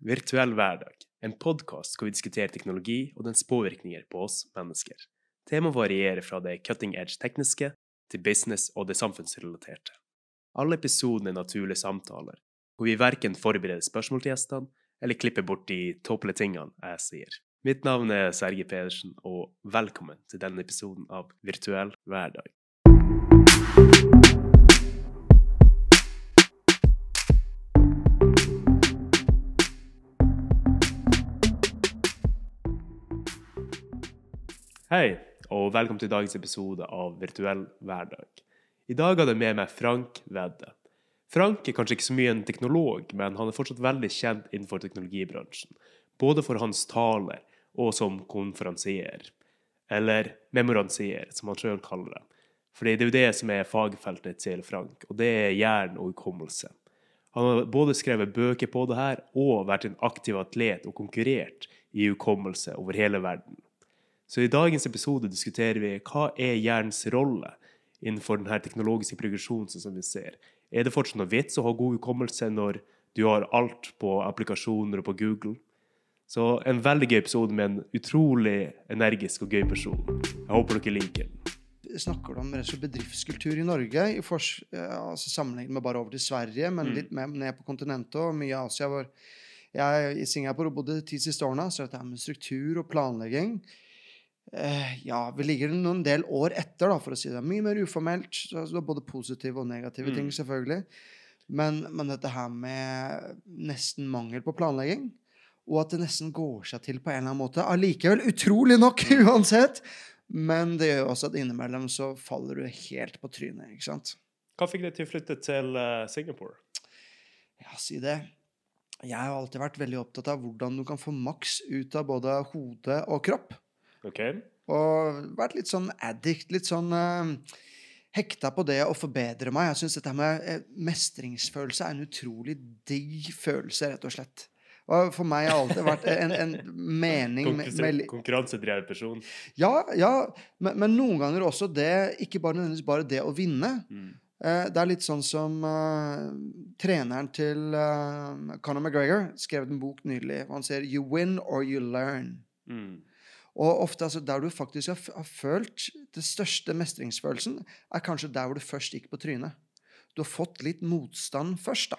Virtuell hverdag, en podkast hvor vi diskuterer teknologi og dens påvirkninger på oss mennesker. Temaet varierer fra det cutting edge tekniske til business og det samfunnsrelaterte. Alle episodene er naturlige samtaler, hvor vi verken forbereder spørsmål til gjestene eller klipper bort de tåpelige tingene jeg sier. Mitt navn er Serge Pedersen, og velkommen til denne episoden av Virtuell hverdag. Hei, og velkommen til dagens episode av Virtuell hverdag. I dag har jeg med meg Frank Vedde. Frank er kanskje ikke så mye en teknolog, men han er fortsatt veldig kjent innenfor teknologibransjen. Både for hans taler og som konferansier. Eller memoransier, som han sjøl kaller det. Fordi det er jo det som er fagfeltet til Frank, og det er hjernen og hukommelse. Han har både skrevet bøker på det her og vært en aktiv atlet og konkurrert i hukommelse over hele verden. Så i dagens episode diskuterer vi hva er hjernens rolle innenfor denne teknologiske progresjonen som vi ser. Er det fortsatt noe vits å ha god hukommelse når du har alt på applikasjoner og på Google? Så en veldig gøy episode med en utrolig energisk og gøy person. Jeg håper dere liker den. Snakker du om bedriftskultur i Norge, i altså sammenlignet med bare over til Sverige, men Mm. litt mer ned på kontinentet og mye Asia? hvor jeg I Singapore bodde de ti siste årene, så dette med struktur og planlegging Ja, vi ligger noen del år etter, da, for å si det. Mye mer uformelt. Så det er både positive og negative Mm. ting, selvfølgelig. Men, men dette her med nesten mangel på planlegging, og at det nesten går seg til på en eller annen måte. Allikevel, utrolig nok, uansett. Men det gjør jo også at innimellom så faller du helt på trynet, ikke sant? Hva fikk deg til å flytte til eh, Singapore? Ja, si det. Jeg har alltid vært veldig opptatt av hvordan du kan få maks ut av både hode og kropp. Ok? Og vært litt sånn addict, litt sånn uh, hekta på det å forbedre meg. Jeg syns dette med eh, mestringsfølelse er en utrolig digg følelse, rett og slett. Og for meg har alltid vært en, en mening med, med Konkurransedrevet person. Ja, ja men, men noen ganger også det Ikke bare nødvendigvis bare det å vinne. Mm. Eh, det er litt sånn som uh, treneren til uh, Conor McGregor skrev en bok nylig. og Han sier 'You win or you learn'. Mm. Og ofte altså, der du faktisk har, f- har følt den største mestringsfølelsen, er kanskje der hvor du først gikk på trynet. Du har fått litt motstand først, da.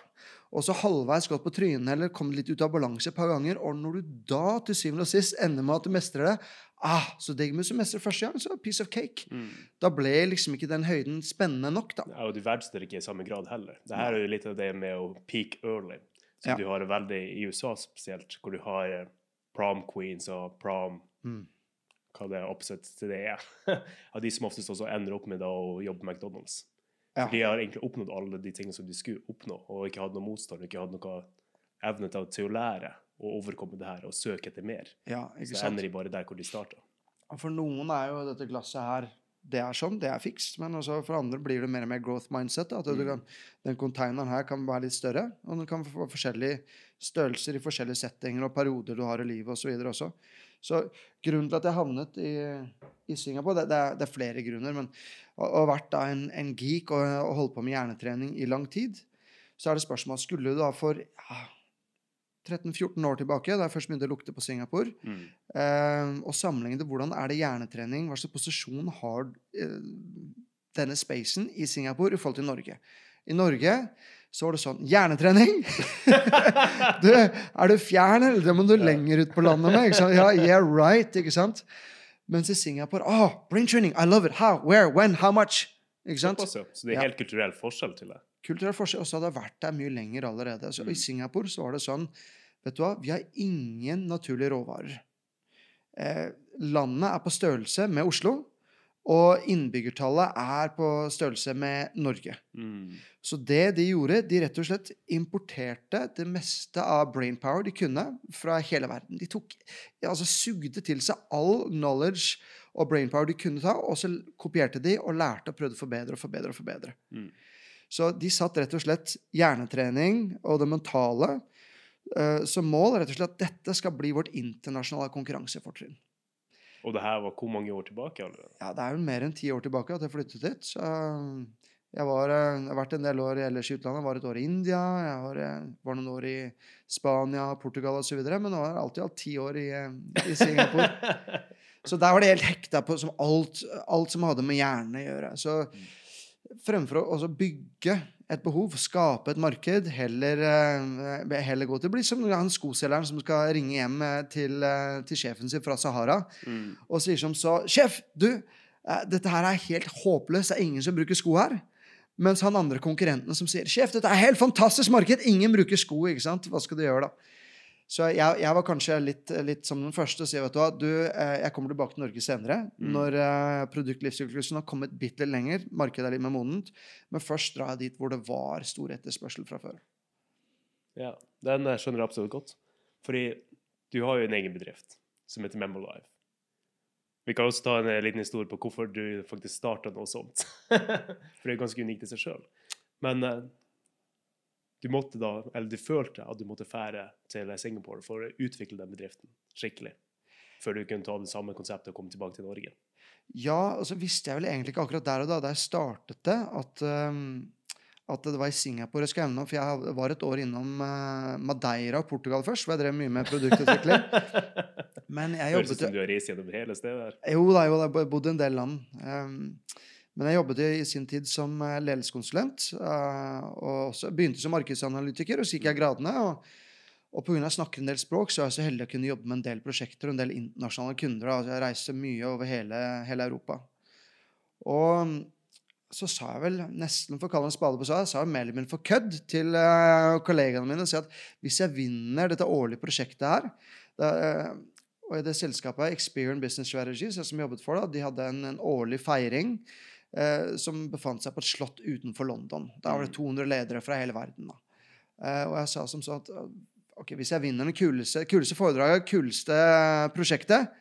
Og så halvveis gått på trynet eller kommet litt ut av balanse et par ganger. Og når du da til syvende og sist ender med at du mestrer det ah, Så digg med å mestre første gang, så piece of cake. Mm. Da ble liksom ikke den høyden spennende nok, da. Ja, og du verdsetter ikke i samme grad heller. Det her er jo litt av det med å peak early. Så Ja. du har det veldig i USA spesielt, hvor du har eh, prom queens og prom Mm. hva det er oppsett til det er. Av de som oftest også ender opp med å jobbe på McDonald's. Ja. For de har egentlig oppnådd alle de tingene som de skulle oppnå, og ikke hatt noe motstand, ikke hatt noe evne til, å lære å overkomme det her og søke etter mer. Ja, Så ender de bare der hvor de starta. For noen er jo dette glasset her det er sånn, det er fikst. Men for andre blir det mer og mer growth mindset. At du Mm. kan, den containeren her kan være litt større, og den kan få forskjellige størrelser i forskjellige settinger og perioder du har i livet osv. også. Så grunnen til at jeg havnet i, i Singapore det, det, er, det er flere grunner. Men å ha vært da en, en geek og, og holdt på med hjernetrening i lang tid, så er det spørsmål skulle du da for ja, 13-14 år tilbake, da jeg først begynte å lukte på Singapore, Mm. Eh, og sammenligne. Hvordan er det hjernetrening? Hva slags posisjon har eh, denne spacen i Singapore i forhold til Norge? I Norge så var det sånn Hjernetrening! du, er du fjern, eller? Det må du lenger ut på landet med. Ja, yeah, right, ikke sant? Mens i Singapore oh, Brain training! I love it! How? Where? When? How much? Ikke sant? Så det er helt kulturell forskjell til det. kulturell forskjell. Og så hadde jeg vært der mye lenger allerede. Så I Mm. Singapore så var det sånn Vet du hva, vi har ingen naturlige råvarer. Eh, landet er på størrelse med Oslo, og innbyggertallet er på størrelse med Norge. Mm. Så det de gjorde, de rett og slett importerte det meste av brainpower de kunne fra hele verden. De tok, altså sugde til seg all knowledge og brainpower de kunne ta, og så kopierte de og lærte og prøvde å forbedre og forbedre og forbedre. Mm. Så de satt rett og slett hjernetrening og det mentale uh, som mål. rett og slett at Dette skal bli vårt internasjonale konkurransefortrinn. Og det her var hvor mange år tilbake allerede? Ja, Det er jo mer enn ti år tilbake at jeg flyttet dit. Så Jeg, var, eh, jeg har vært en del år ellers i utlandet. Jeg Var et år i India, jeg var, eh, var noen år i Spania, Portugal osv. Men nå har jeg alltid hatt ti år i, eh, i Singapore. Så der var det helt hekta på som alt, alt som hadde med hjernen å gjøre. Så fremfor å også bygge et behov, skape et marked, heller, eh, heller gå til å bli som han skoselgeren som skal ringe hjem eh, til, eh, til sjefen sin fra Sahara Mm. og sier som så Sjef, du, dette her er helt håpløst. Det er ingen som bruker sko her. Mens han andre konkurrenten som sier Sjef, dette er helt fantastisk marked. Ingen bruker sko. ikke sant? Hva skal du gjøre da? Så jeg, jeg var kanskje litt, litt som den første og sier vet du hva, du, eh, jeg kommer tilbake til Norge senere. Mm. Når eh, produktlivssyklusen har kommet bitte litt lenger. Markedet er litt mer modent. Men først drar jeg dit hvor det var stor etterspørsel fra før. Ja, den eh, skjønner jeg absolutt godt. Fordi du har jo en egen bedrift som heter Memolive. Vi kan også ta en eh, liten historie på hvorfor du faktisk starta noe sånt. For det er ganske unikt i seg sjøl. Men du måtte da, eller du følte at du måtte fære til Singapore for å utvikle den bedriften skikkelig. Før du kunne ta det samme konseptet og komme tilbake til Norge. Ja, og så visste jeg vel egentlig ikke akkurat der og da da jeg startet det, at, um, at det var i Singapore jeg skulle evne. For jeg var et år innom uh, Madeira og Portugal først, hvor jeg drev mye med produktutvikling. Men jeg Høres ut som du har reist gjennom hele stedet her. Jo da, jo da, jeg bodde en del land. Um, men jeg jobbet i sin tid som uh, ledelseskonsulent. Uh, og også begynte som markedsanalytiker, og så gikk jeg gradene. og og pga. å snakke en del språk, så er jeg så heldig å kunne jobbe med en del prosjekter og en del internasjonale kunder. Altså jeg reiser mye over hele, hele Europa. Og mm, så sa jeg vel, nesten for å kalle en spade på seg, sa jeg mer eller mindre for kødd til uh, kollegaene mine og si at hvis jeg vinner dette årlige prosjektet her det, Og i det selskapet Experience Business Strategies, jeg jobbet for, da, de hadde en, en årlig feiring uh, som befant seg på et slott utenfor London. Da var det 200 ledere fra hele verden. da. Uh, og jeg sa som sånn at ok, hvis jeg vinner det kuleste, kuleste foredraget, kuleste prosjektet,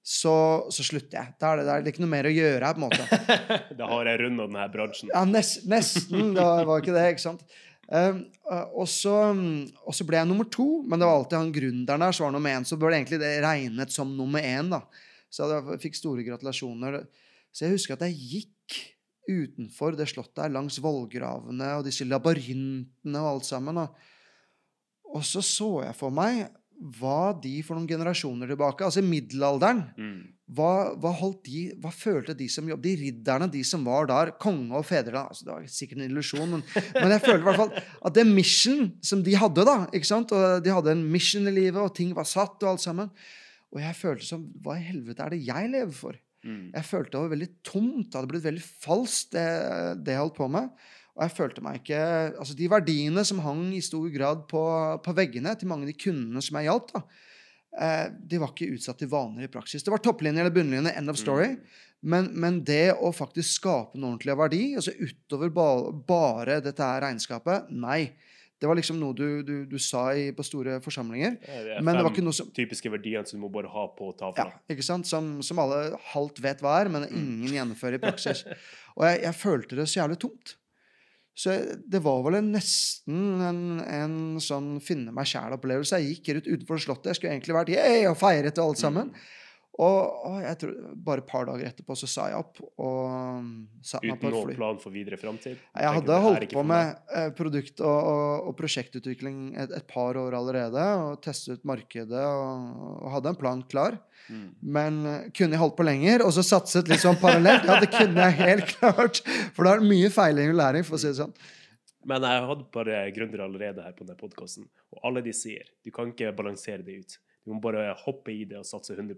så, så slutter jeg. Da er, det, da er det ikke noe mer å gjøre her. på en måte. da har jeg runda denne bransjen. Ja, nest, Nesten. Det var, var ikke det, ikke sant? Um, og, så, og så ble jeg nummer to, men det var alltid han gründeren der som var nummer én. Så ble det egentlig det regnet som nummer én. da. Så jeg fikk store gratulasjoner. Så jeg husker at jeg gikk utenfor det slottet her, langs vollgravene og disse labyrintene og alt sammen. og og så så jeg for meg hva de for noen generasjoner tilbake, altså middelalderen Mm. hva, hva, holdt de, hva følte de som jobbet, de ridderne, de som var der, konge og fedreland altså Det var sikkert en illusjon, men, men jeg følte i hvert fall at det mission som de hadde, da ikke sant, og De hadde en mission i livet, og ting var satt, og alt sammen. Og jeg følte som Hva i helvete er det jeg lever for? Mm. Jeg følte det var veldig tomt. Det hadde blitt veldig falskt, det, det jeg holdt på med. Og jeg følte meg ikke Altså, de verdiene som hang i stor grad på, på veggene til mange av de kundene som jeg hjalp, da, eh, de var ikke utsatt til vaner i praksis. Det var topplinje eller bunnlinje, end of story. Mm. Men, men det å faktisk skape en ordentlig verdi, altså utover ba, bare dette her regnskapet, nei. Det var liksom noe du, du, du sa i, på store forsamlinger. Ja, det er Men det var ikke noe som typiske verdiene som du må bare ha på ja, ikke sant? Som, som alle halvt vet hva er, men Mm. ingen gjennomfører i praksis. Og jeg, jeg følte det så jævlig tomt. Så jeg, det var vel en, nesten en, en sånn finne meg sjæl-opplevelse. Jeg gikk rett utenfor Slottet. Jeg skulle egentlig vært yeah, og feiret og alt sammen. Mm. Og, og jeg tror, bare et par dager etterpå så sa jeg opp og satt satte meg på Uten noen plan for videre framtid. Jeg hadde holdt på med eh, produkt- og, og, og prosjektutvikling et, et par år allerede. Og testet ut markedet og, og hadde en plan klar. Mm. Men eh, kunne jeg holdt på lenger og så satset litt sånn parallelt? Ja, det kunne jeg helt klart. For det er mye feiling og læring, for å si det sånn. Men jeg hadde bare gründere allerede her på denne podkasten, og alle de sier du kan ikke balansere det ut. Du må bare hoppe i det og satse 100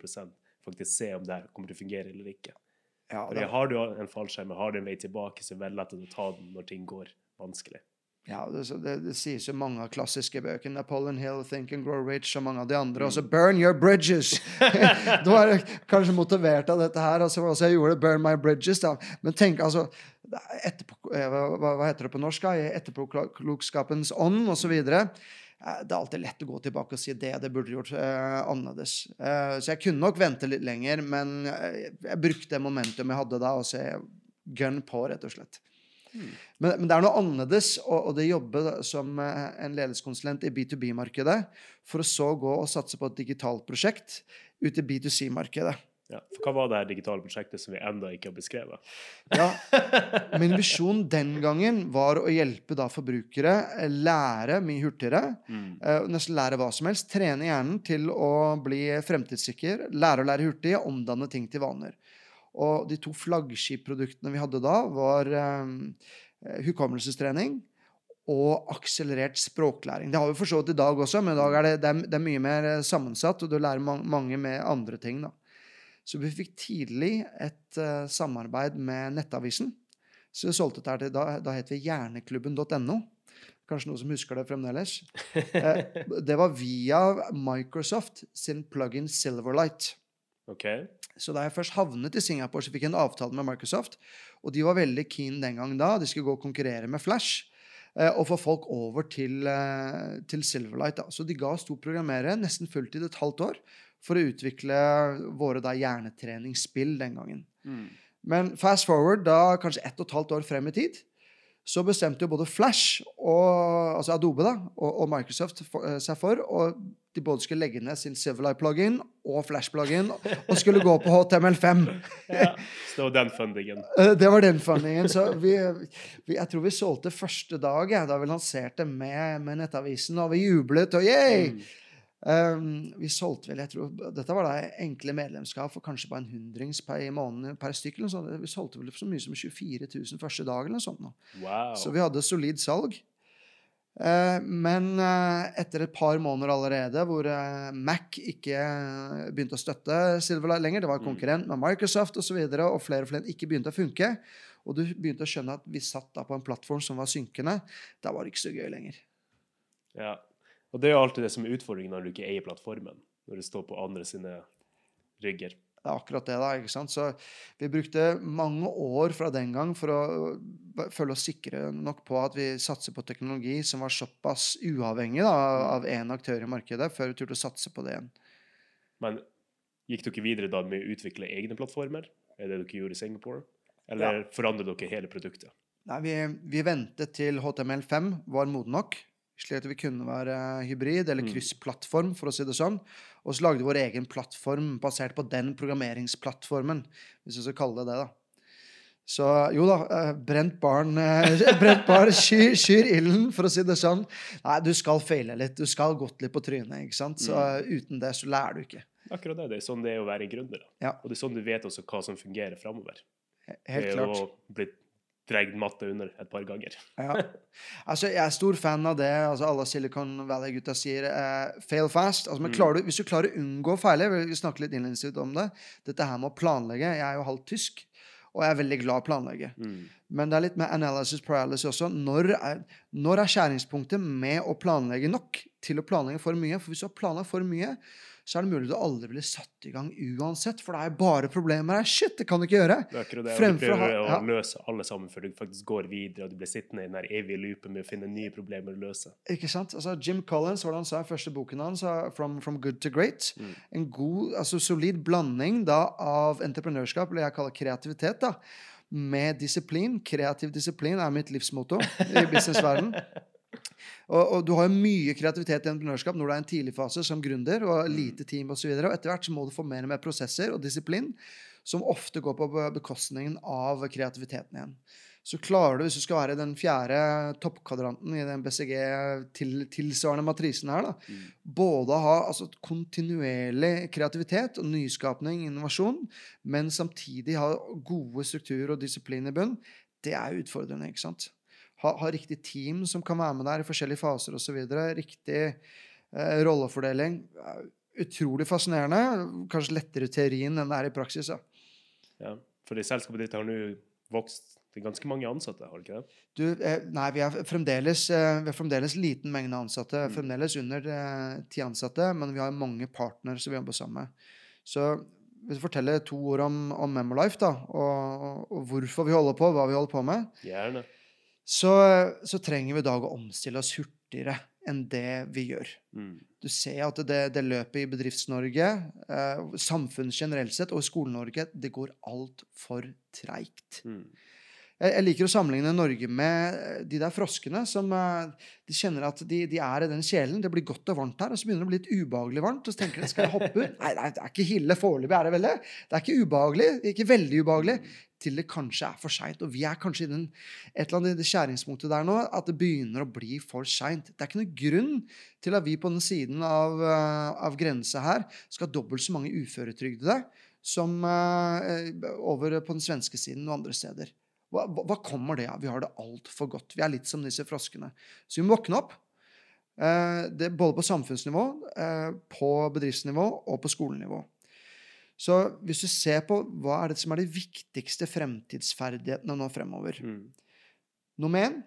faktisk se om det her kommer til å fungere eller ikke. Ja, det, Har du en fallskjerm har du en vei tilbake, så er det du tar den når ting går vanskelig. ja, det, det, det sies jo mange av klassiske bøkene. Napoleon Hill, Think and Grow Rich og mange av de andre. Og så Burn Your Bridges! du er kanskje motivert av dette her. Altså, altså jeg gjorde det, Burn My Bridges. Da. Men tenk, altså er etterpå, eh, hva, hva heter det på norsk? da? Etterpåklokskapens ånd, osv. Det er alltid lett å gå tilbake og si det, det burde gjort eh, annerledes. Eh, så jeg kunne nok vente litt lenger, men jeg, jeg brukte det momentum jeg hadde da, og så gun på, rett og slett. Men, men det er noe annerledes å, det jobbe som eh, en ledelseskonsulent i B2B-markedet, for å så gå og satse på et digitalt prosjekt ut i B2C-markedet. Ja, for hva var det her digitale prosjektet som vi enda ikke har beskrevet? Ja, Min visjon den gangen var å hjelpe da forbrukere eh, lære mye hurtigere. Mm. eh, Nesten lære hva som helst. Trene hjernen til å bli fremtidssikker. Lære å lære hurtig, omdanne ting til vaner. Og de to flaggskipproduktene vi hadde da, var um, hukommelsestrening og akselerert språklæring. Det har vi for så vidt i dag også, men i dag er det, det, er, det er mye mer sammensatt, og du lærer man, mange med andre ting. da. Så vi fikk tidlig et uh, samarbeid med Nettavisen. Så vi solgte dette til, da, da het vi hjerneklubben.no. Kanskje noen som husker det fremdeles. Eh, det var via Microsoft sin plugin Silverlight. Okay. Så da jeg først havnet i Singapore, så fikk jeg en avtale med Microsoft. Og de var veldig keen den gang da. De skulle gå og konkurrere med Flash. eh, Og få folk over til, eh, til Silverlight. Da. Så de ga oss to programmerere nesten fulltid et halvt år for å utvikle våre da hjernetreningsspill den gangen. Mm. Men fast forward, da kanskje ett og et halvt år frem i tid, så bestemte jo både Flash, og, altså Adobe da, og, og Microsoft for, uh, seg for og de både skulle legge ned sin Civileye-plugin og Flash-plugin og skulle gå på HTML5. Ja. Så det var den fundingen. Eh, Det var den fundingen. Så vi, vi, jeg tror vi solgte første dag ja, da vi lanserte med, med Nettavisen, og vi jublet og yay! Mm. Um, vi solgte vel, jeg tror, Dette var da enkle medlemskap for kanskje bare en hundrings per måned per stykk. Vi solgte vel så mye som 24 000 første dag. eller noe sånt. Wow. Så vi hadde solid salg. Eh, men eh, etter et par måneder allerede hvor eh, Mac ikke eh, begynte å støtte Silverlight lenger, det var Mm. konkurrent med Microsoft osv., og, så videre, og flere og flere ikke begynte å funke, og du begynte å skjønne at vi satt da på en plattform som var synkende, da var det ikke så gøy lenger. Ja. Og det er jo alltid det som er utfordringen når du ikke eier plattformen. Når du står på andre sine rygger. Det er akkurat det, da. ikke sant? Så vi brukte mange år fra den gang for å føle oss sikre nok på at vi satser på teknologi som var såpass uavhengig da, av én aktør i markedet, før vi turte å satse på det igjen. Men gikk dere videre da med å utvikle egne plattformer? Er det dere gjorde i Singapore? Eller forandret dere hele produktet? Nei, vi, vi ventet til HTML5 var moden nok, slik at vi kunne være hybrid eller Mm. kryssplattform, for å si det sånn. Og så lagde vi vår egen plattform basert på den programmeringsplattformen, hvis vi skal kalle det det, da. Så jo da, eh, brent barn, eh, brent barn skyr, skyr ilden, for å si det sånn. Nei, du skal feile litt, du skal gått litt på trynet, ikke sant? Så uten det så lærer du ikke. Akkurat det. Det er sånn det er å være gründer. Ja. Og det er sånn du vet også hva som fungerer framover. Helt det er klart. å bli dregd matte under et par ganger. Ja. Altså, jeg er stor fan av det altså alle Silicon Valley-gutta sier. eh, fail fast. Altså, men Mm. klarer du, hvis du klarer å unngå å feile Vi snakke litt innledningsvis om det. Dette her med å planlegge. Jeg er jo halvt tysk, og jeg er veldig glad i å planlegge. Mm. Men det er litt med analysis paralysis også. Når er, når er skjæringspunktet med å planlegge nok til å planlegge for mye? For hvis du har planlagt for mye, så er det mulig du aldri ville satt i gang uansett. For det er bare problemer her. Shit, det kan du ikke gjøre. Det er akkurat det. Fremfor du å ha- prøver å løse alle sammen før du faktisk går videre, og du blir sittende i den evige loopen med å finne nye problemer å løse. Ikke sant? Altså, Jim Collins, hvordan sa i første boken hans, from, 'From Good to Great'. Mm. En god, altså solid blanding da av entreprenørskap, eller jeg kaller kreativitet, da, med disiplin. Kreativ disiplin er mitt livsmotto i businessverden. Og, og du har jo mye kreativitet i entreprenørskap når du er i en tidlig fase som gründer og lite team osv. Og, og etter hvert så må du få mer og mer prosesser og disiplin, som ofte går på bekostningen av kreativiteten igjen. Så klarer du, hvis du skal være den fjerde toppkvadranten i den BCG-tilsvarende matrisen her, da, Mm. både ha altså, kontinuerlig kreativitet og nyskapning, innovasjon, men samtidig ha gode strukturer og disiplin i bunn, det er utfordrende, ikke sant? Ha, ha riktig team som kan være med der i forskjellige faser osv. Riktig eh, rollefordeling. er Utrolig fascinerende. Kanskje lettere i teorien enn det er i praksis. Ja. Ja. For selskapet ditt har nå vokst til ganske mange ansatte, har det ikke det? Du, eh, nei, vi er fremdeles, eh, vi er fremdeles liten mengde ansatte. Mm. Fremdeles under eh, ti ansatte, men vi har mange partnere som vi jobber sammen med. Så jeg forteller to ord om, om Memolife, da, og, og hvorfor vi holder på, hva vi holder på med, Gjerne. Så, så trenger vi i dag å omstille oss hurtigere enn det vi gjør. Mm. Du ser at det, det løpet i Bedrifts-Norge, eh, samfunnet generelt sett, og i Skole-Norge, det går altfor treigt. Mm. Jeg, jeg liker å sammenligne Norge med eh, de der froskene som eh, de kjenner at de, de er i den kjelen. Det blir godt og varmt her, og så begynner det å bli litt ubehagelig varmt. Og så tenker de skal jeg hoppe ut? Nei, nei, det er ikke hille foreløpig, er det vel det? Det er ikke ubehagelig, ikke veldig ubehagelig, til det kanskje er for seint. Og vi er kanskje i den, et eller annet skjæringspunktet der nå at det begynner å bli for seint. Det er ikke noen grunn til at vi på den siden av, eh, av grensa her skal ha dobbelt så mange uføretrygdede som uh, over på den svenske siden og andre steder. Hva hva kommer det av? Vi har det altfor godt. Vi er litt som disse froskene. Så vi må våkne opp. Uh, det, både på samfunnsnivå, uh, på bedriftsnivå og på skolenivå. Så hvis du ser på hva er det som er de viktigste fremtidsferdighetene nå fremover Mm. Nummer én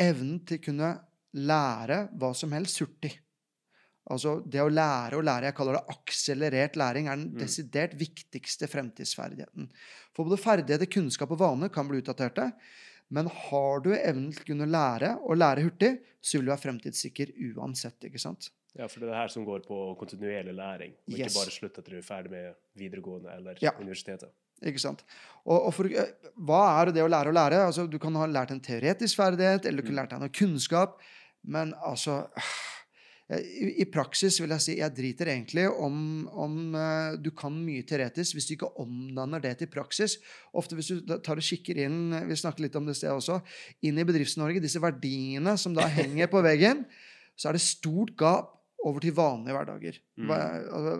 evnen til å kunne lære hva som helst hurtig. Altså det å lære og lære, jeg kaller det akselerert læring, er den Mm. desidert viktigste fremtidsferdigheten. For både ferdigheter, kunnskap og vaner kan bli utdaterte. Men har du evnen til å kunne lære og lære hurtig, så vil du være fremtidssikker uansett. ikke sant? Ja, for det er det her som går på kontinuerlig læring, og Yes. ikke bare slutt etter du er ferdig med videregående eller Ja. universitetet. Ikke sant? Og, og for, eh, hva er det å lære å lære? Altså, du kan ha lært en teoretisk ferdighet, eller du kan ha lært deg noe kunnskap. Men altså eh, i, I praksis vil jeg si jeg driter egentlig om, om eh, du kan mye teoretisk hvis du ikke omdanner det til praksis. Ofte hvis du tar og kikker inn vi snakket litt om det stedet sted også, inn i Bedrifts-Norge, disse verdiene som da henger på veggen, så er det stort gap over til vanlige hverdager. Mm. Altså,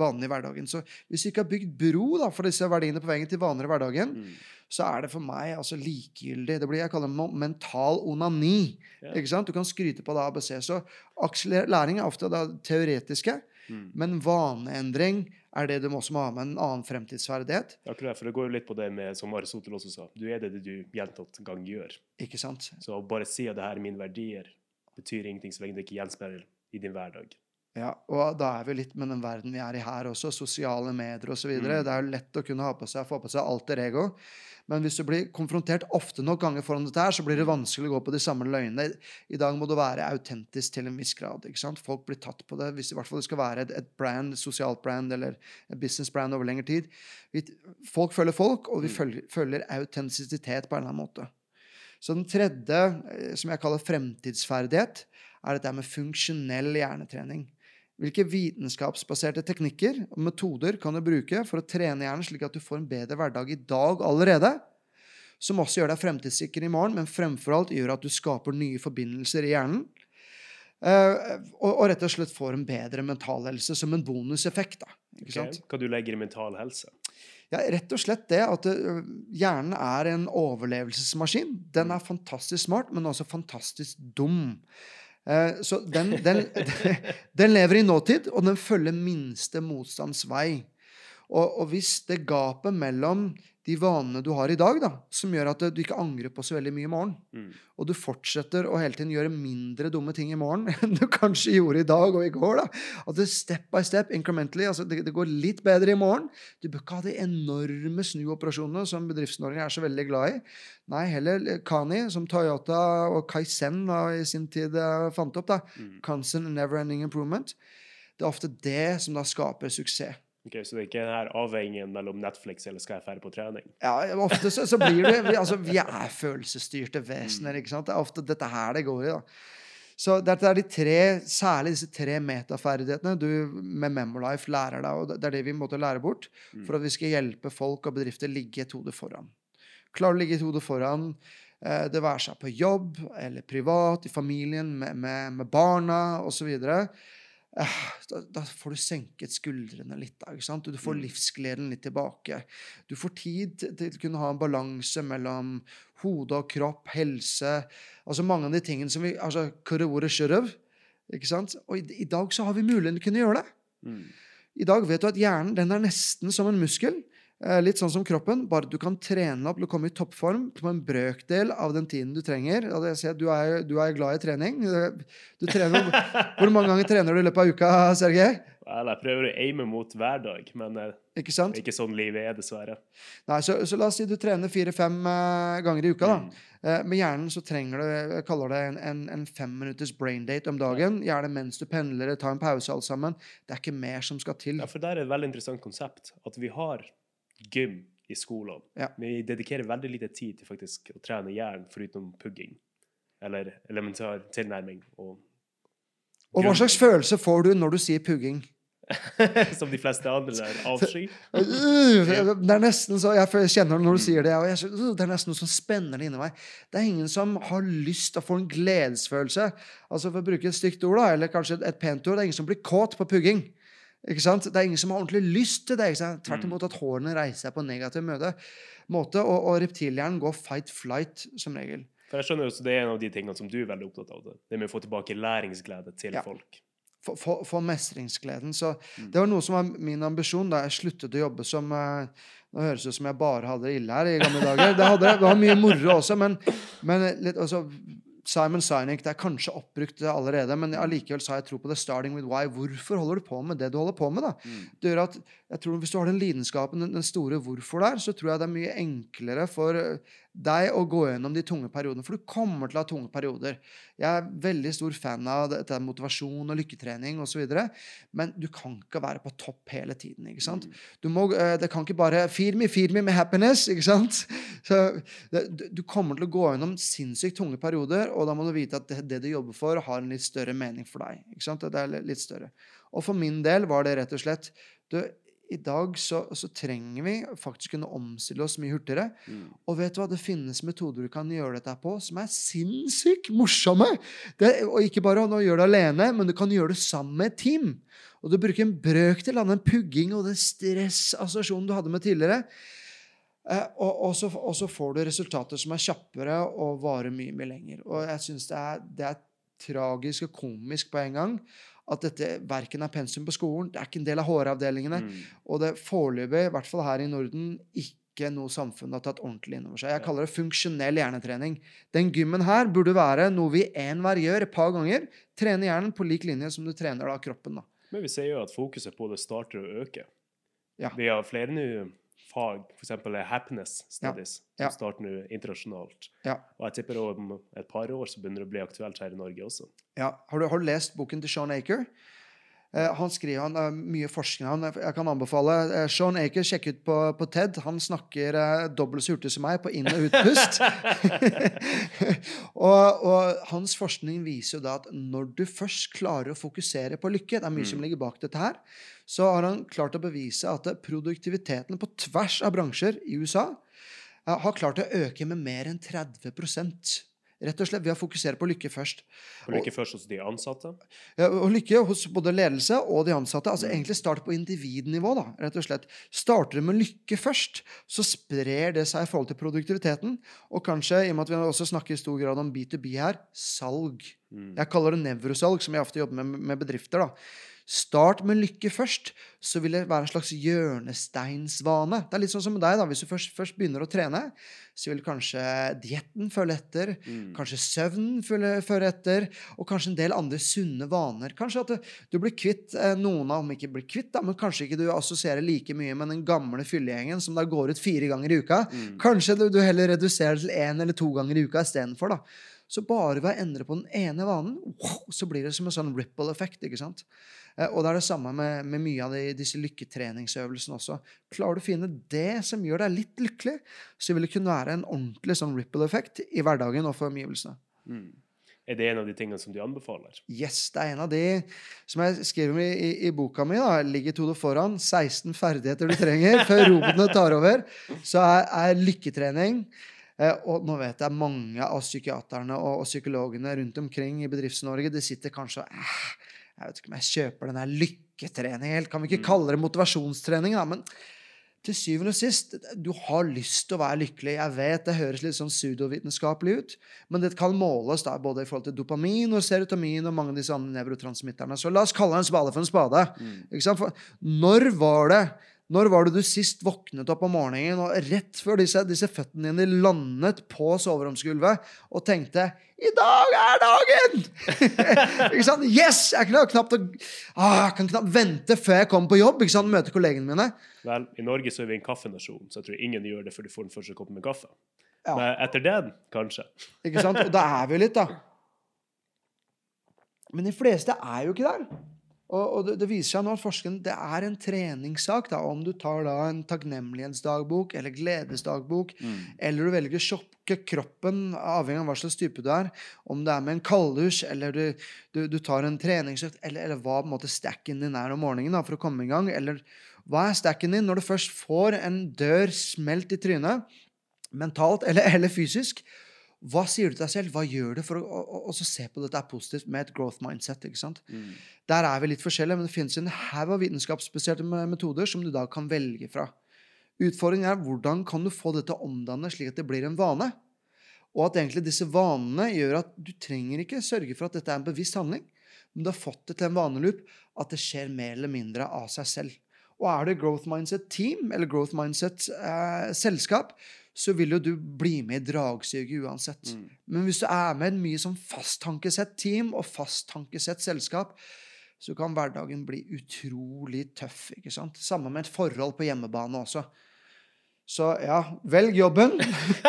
vanlig i hverdagen. Så hvis vi ikke har bygd bro da, for disse verdiene på veien til vanligere hverdagen, Mm. så er det for meg altså likegyldig. Det blir jeg kaller mental onani. Yeah. Ikke sant? Du kan skryte på det ABC. Så læring er ofte det teoretiske, Mm. men vaneendring er det du også må ha med en annen fremtidsferdighet. Akkurat, for det går litt på det med, som Aristoteles også sa, du er det du gjentatt gang gjør. Ikke sant? Så å bare si at det her er mine verdier, betyr ingenting så lenge det ikke gjenspeiler i din hverdag. Ja, og da er vi litt med den verden vi er i her også, sosiale medier osv. Mm. Det er jo lett å kunne ha på seg, få på seg alter ego. Men hvis du blir konfrontert ofte nok ganger foran dette her, så blir det vanskelig å gå på de samme løgnene. I dag må du være autentisk til en viss grad. ikke sant? Folk blir tatt på det, hvis i hvert fall det skal være et, et brand, et sosialt brand eller et business brand over lengre tid. Vi, folk følger folk, og vi Mm. følger, følger autentisitet på en eller annen måte. Så den tredje, eh, som jeg kaller fremtidsferdighet, er dette med funksjonell hjernetrening. Hvilke vitenskapsbaserte teknikker og metoder kan du bruke for å trene hjernen slik at du får en bedre hverdag i dag allerede, som også gjør deg fremtidssikker i morgen, men fremfor alt gjør at du skaper nye forbindelser i hjernen, eh, og, rett og slett får en bedre mental helse som en bonuseffekt. da, ikke Ok? sant? Hva du legger i mental helse? Ja, rett og slett det at hjernen er en overlevelsesmaskin. Den er fantastisk smart, men også fantastisk dum. Eh, så den, den, den lever i nåtid, og den følger minste motstands vei. Og, og hvis det gapet mellom de vanene du har i dag, da, som gjør at du ikke angrer på så veldig mye i morgen, Mm. og du fortsetter å hele tiden gjøre mindre dumme ting i morgen enn du kanskje gjorde i dag og i går. da. At det step by step, incrementally, altså det, det går litt bedre i morgen. Du bør ikke ha de enorme snuoperasjonene som Bedrifts-Norge er så veldig glad i. Nei, heller Kani, som Toyota og Kaizen da, i sin tid eh, fant opp. da. Mm. Constant never-ending improvement. Det er ofte det som da skaper suksess. Ok, Så det er ikke den her avveiningen mellom Netflix eller skal jeg dra på trening? Ja, ofte så, så blir det vi, altså, vi er følelsesstyrte vesener. ikke sant? Det er ofte dette her det går i. da. Så dette er de tre, særlig disse tre metaferdighetene du med Memolife lærer deg. og Det er det vi måtte lære bort Mm. for at vi skal hjelpe folk og bedrifter ligge et hode foran. Klarer å ligge et hode foran, eh, det være seg på jobb eller privat, i familien, med, med, med barna osv. Eh, da, da får du senket skuldrene litt. Du får Mm. livsgleden litt tilbake. Du får tid til å kunne ha en balanse mellom hode og kropp, helse Altså mange av de tingene som vi altså. Ikke sant? Og i, i dag så har vi muligheten til å kunne gjøre det. Mm. I dag vet du at hjernen den er nesten som en muskel. Eh, Litt sånn som kroppen, bare du kan trene opp til å komme i toppform på en brøkdel av den tiden du trenger. Du er, du er glad i trening. Du trener, hvor mange ganger trener du i løpet av uka, Sergej? Vel, jeg prøver å aime mot hver dag, men eh, Ikke sant? ikke sånn livet er, dessverre. Nei, så, så la oss si du trener fire-fem eh, ganger i uka. da. Mm. Med hjernen så trenger du jeg kaller det en, en, en fem minutters brain date om dagen. Gjerne mens du pendler, ta en pause alt sammen. Det er ikke mer som skal til. Ja, for der er et veldig interessant konsept. At vi har gym i skolene. Ja. Men vi dedikerer veldig lite tid til faktisk å trene hjernen foruten pugging. Eller elementar tilnærming. Og Og hva slags følelse får du når du sier pugging? Som de fleste andre der. Avsky. Øh, Det er nesten så, Jeg kjenner det når du sier det. Jeg, øh, det er nesten noe som spenner det inni meg. Det er ingen som har lyst til å få en gledesfølelse. Altså For å bruke et stygt ord, da, eller kanskje et pent ord, det er ingen som blir kåt på pugging. Ikke sant? Det er ingen som har ordentlig lyst til det. ikke sant? Tvert imot at hårene reiser seg på en negativ møte, måte. Og, og reptilhjernen går fight-flight som regel. For jeg skjønner også Det er en av de tingene som du er veldig opptatt av. Det, det med å få tilbake læringsglede til Ja. folk. for, for, for mestringsgleden. Så Mm. det var noe som var min ambisjon da jeg sluttet å jobbe som Nå høres det ut som jeg bare hadde det ille her i gamle dager. Det, hadde, det var mye moro også, men, men litt, altså, Simon Sinek, det er kanskje oppbrukt allerede, men allikevel sa jeg tro på det. Starting with why. Hvorfor holder du på med det du holder på med? da? Mm. Det gjør at, jeg tror Hvis du har den lidenskapen, den, store hvorfor der, så tror jeg det er mye enklere for deg å gå gjennom de tunge periodene. For du kommer til å ha tunge perioder. Jeg er veldig stor fan av dette motivasjon og lykketrening osv. Men du kan ikke være på topp hele tiden. ikke sant? Du må, eh, det kan ikke bare 'feed me, feed me' med happiness. ikke sant? Så Du kommer til å gå gjennom sinnssykt tunge perioder, og da må du vite at det, det du jobber for, har en litt større mening for deg. ikke sant? Det er litt større. Og for min del var det rett og slett du, I dag så, så trenger vi faktisk kunne omstille oss mye hurtigere. Mm. Og vet du hva, det finnes metoder du kan gjøre dette på som er sinnssykt morsomme. Det, og ikke bare å gjøre det alene, men du kan gjøre det sammen med et team. Og du bruker en brøkdel av den pugging og den stressassosiasjonen du hadde med tidligere. Eh, og, og, så, og så får du resultater som er kjappere og varer mye, mye lenger. Og jeg syns det, det er tragisk og komisk på en gang at dette verken er pensum på skolen, det er ikke en del av HR-avdelingene. Mm. Og det foreløpig, i hvert fall her i Norden, ikke noe samfunn har tatt ordentlig inn over seg. Jeg kaller det funksjonell hjernetrening. Den gymmen her burde være noe vi enhver gjør et par ganger. Trene hjernen på lik linje som du trener da kroppen. da. Men vi ser jo at fokuset på det starter å øke. Ja. Vi har flere nå fag, f.eks. happiness studies, Ja. som starter nå internasjonalt. Ja. Og jeg tipper om et par år så begynner det å bli aktuelt her i Norge også. Ja. Har, du, har du lest boken til Sean Aker? Eh, han skriver han, eh, mye forskning. Han, jeg kan anbefale eh, Sean Aker, sjekk ut på, på TED. Han snakker eh, dobbelt så hurtig som meg på inn- og utpust. og, og hans forskning viser jo da at når du først klarer å fokusere på lykke, det er mye som ligger bak dette her, så har han klart å bevise at produktiviteten på tvers av bransjer i USA eh, har klart å øke med mer enn 30 Rett og slett ved å fokusere på lykke først. For lykke først hos de ansatte. Ja, og lykke hos både ledelse og de ansatte. altså Mm. Egentlig start på individnivå. da, rett og slett. Starter du med lykke først, så sprer det seg i forhold til produktiviteten. Og kanskje, i og med at vi også snakker i stor grad om B2B her, salg. Mm. Jeg kaller det nevrosalg, som jeg ofte jobber med med bedrifter. da. Start med lykke først, så vil det være en slags hjørnesteinsvane. Det er litt sånn som med deg. da, Hvis du først, først begynner å trene, så vil kanskje dietten følge etter. Mm. Kanskje søvnen følge, etter, og kanskje en del andre sunne vaner. Kanskje at du, du blir kvitt eh, noen av, om ikke blir kvitt, da, men kanskje ikke du assosierer like mye med den gamle fyllegjengen som da går ut fire ganger i uka. Mm. Kanskje du, du heller reduserer til én eller to ganger i uka istedenfor. da. Så bare ved å endre på den ene vanen, wow, så blir det som en sånn ripple-effekt. ikke sant? Eh, Og det er det samme med, med mye av de, disse lykketreningsøvelsene også. Klarer du å finne det som gjør deg litt lykkelig, så vil det kunne være en ordentlig sånn ripple-effekt i hverdagen og for omgivelsene. Mm. Er det en av de tingene som du anbefaler? Yes, det er en av de som jeg skriver om i, i, i boka mi. da, Ligger to foran. 16 ferdigheter du trenger før robotene tar over. Så er, er lykketrening eh, Og nå vet jeg mange av psykiaterne og, og psykologene rundt omkring i Bedrifts-Norge de sitter kanskje og eh, Jeg vet ikke om jeg kjøper den her lykketrening helt. Kan vi ikke Mm. kalle det motivasjonstrening, da? Men til syvende og sist, du har lyst til å være lykkelig. Jeg vet det høres litt sånn pseudovitenskapelig ut, men det kan måles da både i forhold til dopamin og serotonin og mange av disse andre nevrotransmitterne. Så la oss kalle en spade for en spade. Mm. Når var det når var det du sist våknet opp om morgenen og rett før disse, disse føttene dine landet på soveromsgulvet og tenkte 'I dag er dagen!' ikke sant? Yes! Jeg kan knapt, ah, jeg kan knapt vente før jeg kommer på jobb. ikke sant? Møte kollegene mine. Vel, i Norge så er vi en kaffenasjon, så jeg tror ingen gjør det før de får den første koppen med kaffe. Ja. Men etter den, kanskje. Ikke sant? Og da er vi jo litt, da. Men de fleste er jo ikke der. Og, og det, det, viser seg nå at forskeren, det er en treningssak da, om du tar da en takknemlighetsdagbok eller gledesdagbok, mm. eller du velger å sjokke kroppen, avhengig av hva slags type du er, om det er med en kalddusj, eller du, du, du, tar en treningsøkt, eller, eller, hva på en måte stacken din er om morgenen da, for å komme i gang, eller hva er stacken din når du først får en dør smelt i trynet, mentalt eller, eller fysisk? Hva sier du til deg selv? Hva gjør du for å, å, å, se på dette er positivt med et growth mindset? ikke sant? Mm. Der er vi litt forskjellige, men det finnes en haug av vitenskapsbaserte metoder som du da kan velge fra. Utfordringen er hvordan kan du få dette omdannet slik at det blir en vane? Og at egentlig disse vanene gjør at du trenger ikke sørge for at dette er en bevisst handling, men du har fått det til en vaneloop at det skjer mer eller mindre av seg selv. Og er det growth mindset team eller growth mindset eh, selskap, så vil jo du bli med i dragsuget uansett. Mm. Men hvis du er med mye som fasttankesett team og fasttankesett selskap, så kan hverdagen bli utrolig tøff. ikke sant? Samme med et forhold på hjemmebane også. Så ja, velg jobben.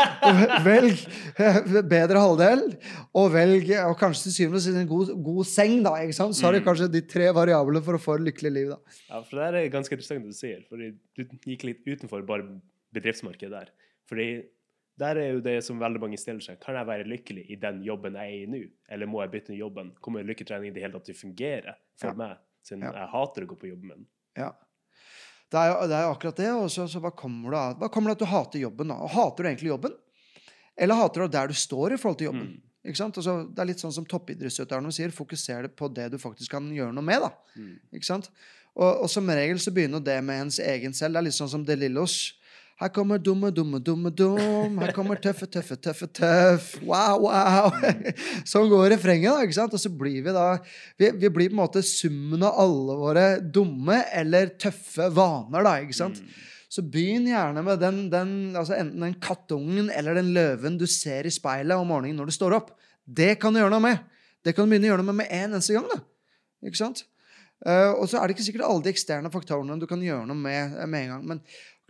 velg bedre halvdel. Og velg og kanskje til syvende og sist en god, god, seng, da. ikke sant? Så har du mm. kanskje de tre variablene for å få et lykkelig liv. da. Ja, for det er ganske interessant det du sier. for Du gikk litt utenfor bare bedriftsmarkedet der. Fordi der er jo det som veldig mange stiller seg. Kan jeg være lykkelig i den jobben jeg er i nå, eller må jeg bytte jobben? Kommer lykketrening i det hele tatt til å fungere for ja. meg, siden ja. jeg hater å gå på jobben min? Ja. Det er, jo, det er jo akkurat det. Og så, så hva kommer det av? Hva kommer det at du hater jobben? da? Hater du egentlig jobben? Eller hater du der du står i forhold til jobben? Mm. Ikke sant? Altså, det er litt sånn som toppidrettsutøverne sier, fokuser på det du faktisk kan gjøre noe med. da. Mm. Ikke sant? Og, og, som regel så begynner det med ens egen selv. Det er litt sånn som De Lillos her kommer dumme, dumme, dumme, dum. Her kommer tøffe, tøffe, tøffe, tøff. Wow, wow. Sånn går refrenget, da. ikke sant? Og så blir vi da vi, vi, blir på en måte summen av alle våre dumme eller tøffe vaner, da. ikke sant? Mm. Så begynn gjerne med den, den, altså enten den kattungen eller den løven du ser i speilet om morgenen når du står opp. Det kan du gjøre noe med. Det kan du begynne å gjøre noe med med en eneste gang. da. Ikke sant? Uh, og så er det ikke sikkert alle de eksterne faktorene du kan gjøre noe med med en gang. Men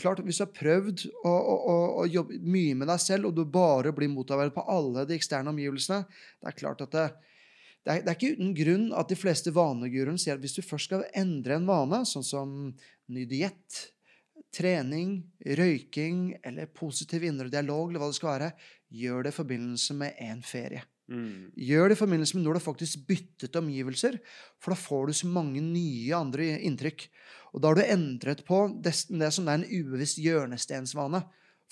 klart, Hvis du har prøvd å, å, å, jobbe mye med deg selv, og du bare blir motarbeidet på alle de eksterne omgivelsene Det er klart at det, det, er, det er, ikke uten grunn at de fleste vaneguruene sier at hvis du først skal endre en vane, sånn som ny diett, trening, røyking eller positiv indre dialog, eller hva det skal være, gjør det i forbindelse med en ferie. Mm. Gjør det i forbindelse med når du har faktisk byttet omgivelser, for da får du så mange nye andre inntrykk. Og da har du endret på det, som er en ubevisst hjørnestensvane.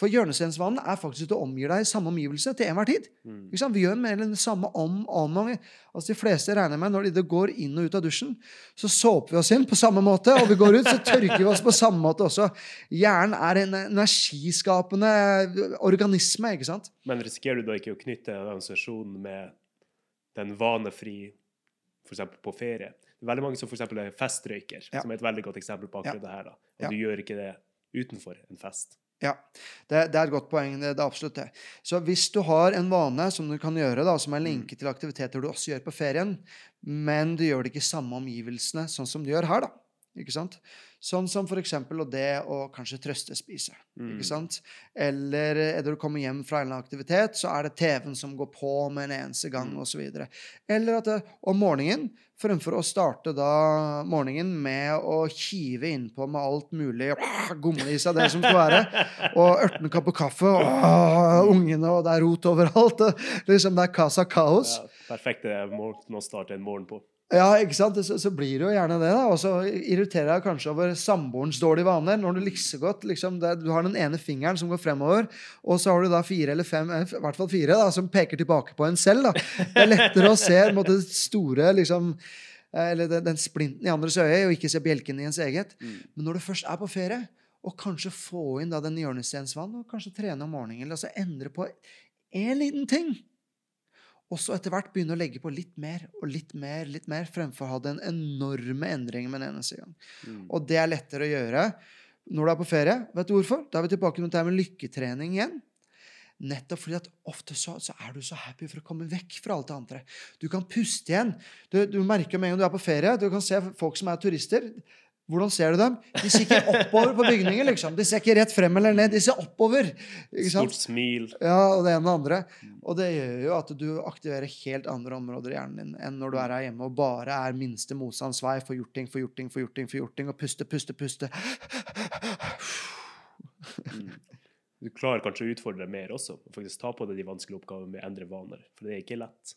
For hjørnestensvanen er faktisk at du omgir deg i samme omgivelse til enhver tid. Mm. Vi gjør mer eller samme om og om. Altså De fleste regner med når de går inn og ut av dusjen, så såper vi oss inn på samme måte. Og vi går ut, så tørker vi oss på samme måte også. Hjernen er en energiskapende organisme. ikke sant? Men risikerer du da ikke å knytte organisasjonen med den vanefri, f.eks. på ferie? veldig mange som f.eks. er festrøyker, ja. som er et veldig godt eksempel på akkurat ja. det her. da. Og ja. du gjør ikke det utenfor en fest. Ja, det, det, er et godt poeng. Det, det, er absolutt det. Så hvis du har en vane som du kan gjøre, da, som er mm. linket til aktiviteter du også gjør på ferien, men du gjør det ikke i samme omgivelsene sånn som du gjør her, da, ikke sant? Sånn som for eksempel det å kanskje trøstespise. Mm. ikke sant? Eller når du kommer hjem fra en aktivitet, så er det TV-en som går på med en eneste gang, mm. osv. Eller at det, om morgenen, fremfor å starte da morgenen med å kive innpå med alt mulig gomle i seg det som skal være, og ørten kapp og kaffe, og ungene, og det er rot overalt. liksom Det er casa kaos. Ja, perfekte måten å starte en morgen på. Ja, ikke sant? Så, så, blir det jo gjerne det. da, Og så irriterer jeg kanskje over samboerens dårlige vaner. Når du likser godt, liksom, det, du har den ene fingeren som går fremover, og så har du da fire eller fem, eh, i hvert fall fire, da, som peker tilbake på en selv. da. Det er lettere å se måte, store liksom, eh, eller den, den, splinten i andres øye, og ikke se bjelken i ens eget. Mm. Men når du først er på ferie, og kanskje få inn da den hjørnestensvanen, og kanskje trene om morgenen, eller altså endre på én liten ting og så etter hvert begynne å legge på litt mer og litt mer litt mer, fremfor å ha den enorme endringen med den eneste gang. Mm. Og det er lettere å gjøre når du er på ferie. Vet du hvorfor? Da er vi tilbake til det med lykketrening igjen. Nettopp fordi at ofte så, så, er du så happy for å komme vekk fra alt det andre. Du kan puste igjen. Du, du merker med en gang du er på ferie, du kan se folk som er turister. Hvordan ser du dem? De ser ikke oppover på bygninger, liksom. De ser ikke rett frem eller ned. De ser oppover. Stort smil. Ja, og det ene og det andre. Og det gjør jo at du aktiverer helt andre områder i hjernen din enn når du er her hjemme og bare er minste motstands vei for gjort ting, for gjort ting, for gjort ting, for gjort ting, og puste, puste, puste. Du klarer kanskje å utfordre deg mer også, og faktisk ta på deg de vanskelige oppgavene med å endre vaner. For det er ikke lett.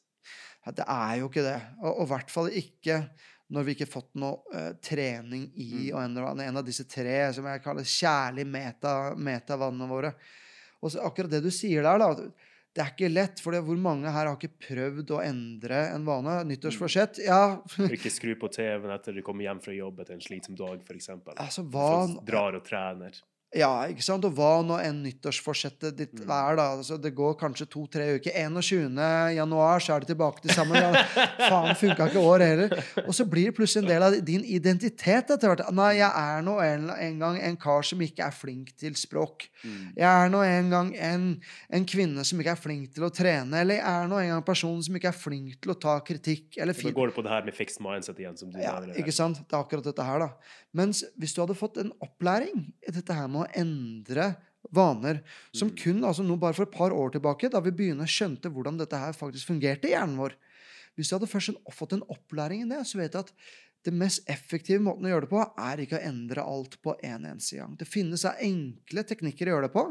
Ja, det er jo ikke det. Og i hvert fall ikke når vi ikke har fått noe uh, trening i Mm. vann. En av disse tre som jeg kaller kjærlig meta, metavannene våre. Og så akkurat det du sier der, da. Det er ikke lett, for hvor mange her har ikke prøvd å endre en vane? Nyttårsforsett? Ja, ikke skru på TV-en etter du kommer hjem fra jobb etter en slitsom dag, f.eks. altså hva Drar og trener. Ja, ikke sant? Og hva nå enn nyttårsforsettet ditt Mm. er, da. Altså, det går kanskje to-tre uker. 21. januar så er det tilbake til sammen. ja, Faen, funka ikke år heller. Og så blir det plutselig en del av din identitet etter hvert. Nei, jeg er nå en, en gang en kar som ikke er flink til språk. Mm. Jeg er nå en gang en, en kvinne som ikke er flink til å trene. Eller jeg er nå en gang en person som ikke er flink til å ta kritikk eller fin. Så går det på det her med fixed mindset igjen, som du Ja, ikke sant? Det er akkurat dette her, da. Mens hvis du hadde fått en opplæring i dette her med å endre vaner, som Mm. kun altså nå bare for et par år tilbake, da vi begynner skjønte hvordan dette her faktisk fungerte i hjernen vår Hvis jeg hadde først fått en opplæring i det, så vet jeg at det mest effektive måten å gjøre det på, er ikke å endre alt på en eneste gang. Det finnes enkle teknikker å gjøre det på,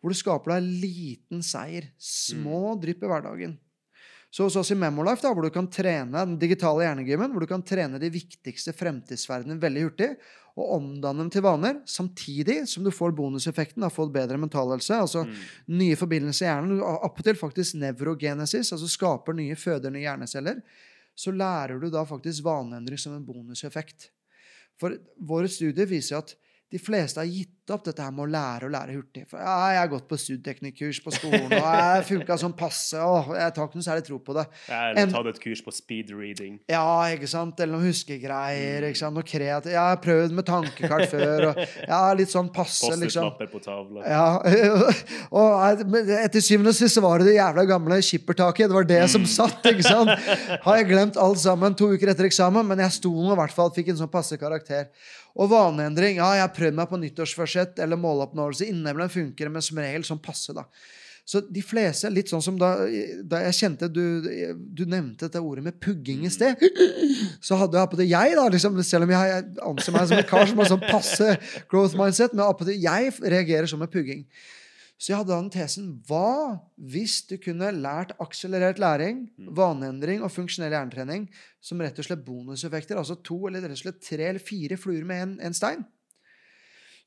hvor du skaper deg liten seier. Små drypp i hverdagen. Så hos oss i Memolife, da, hvor du kan trene den digitale hjernegymmen, hvor du kan trene de viktigste fremtidsverdenene veldig hurtig, og omdanne dem til vaner, samtidig som du får bonuseffekten av å få bedre mentalhelse. altså Mm. nye forbindelser i hjernen, appåtil faktisk nevrogenesis, altså skaper nye, føder nye hjerneceller, så lærer du da faktisk vaneendring som en bonuseffekt. For våre studier viser at de fleste har gitt opp dette her med å lære og lære hurtig. For ja, 'Jeg har gått på studieteknikkurs på skolen, og jeg funka sånn passe.' og jeg tar ikke noe særlig tro på det. Ja, eller tatt et kurs på speed reading. Ja, ikke sant? Eller noen huskegreier. ikke sant? Noe kreativt. Jeg har prøvd med tankekart før. og ja, Litt sånn passe, liksom. Post-it-lapper på tavla. Ja, og etter syvende og sist var det det jævla gamle skippertaket. Det var det som satt. ikke sant? Har jeg glemt alt sammen to uker etter eksamen, men jeg sto nå i hvert fall, fikk en sånn passe karakter. Og vaneendring. Ja, jeg har prøvd meg på nyttårsforsett eller måloppnåelse. Innimellom funker det, men som regel sånn passe, da. Så de fleste, litt sånn som da, da jeg kjente du, du nevnte dette ordet med pugging i sted, så hadde jeg appåtil jeg, da, liksom, selv om jeg anser meg som en kar som har sånn passe growth mindset, men appåtil jeg reagerer som med pugging. Så jeg hadde den tesen Hva hvis du kunne lært akselerert læring, vaneendring og funksjonell hjernetrening som rett og slett bonuseffekter? Altså to eller rett og slett tre eller fire fluer med en, en stein?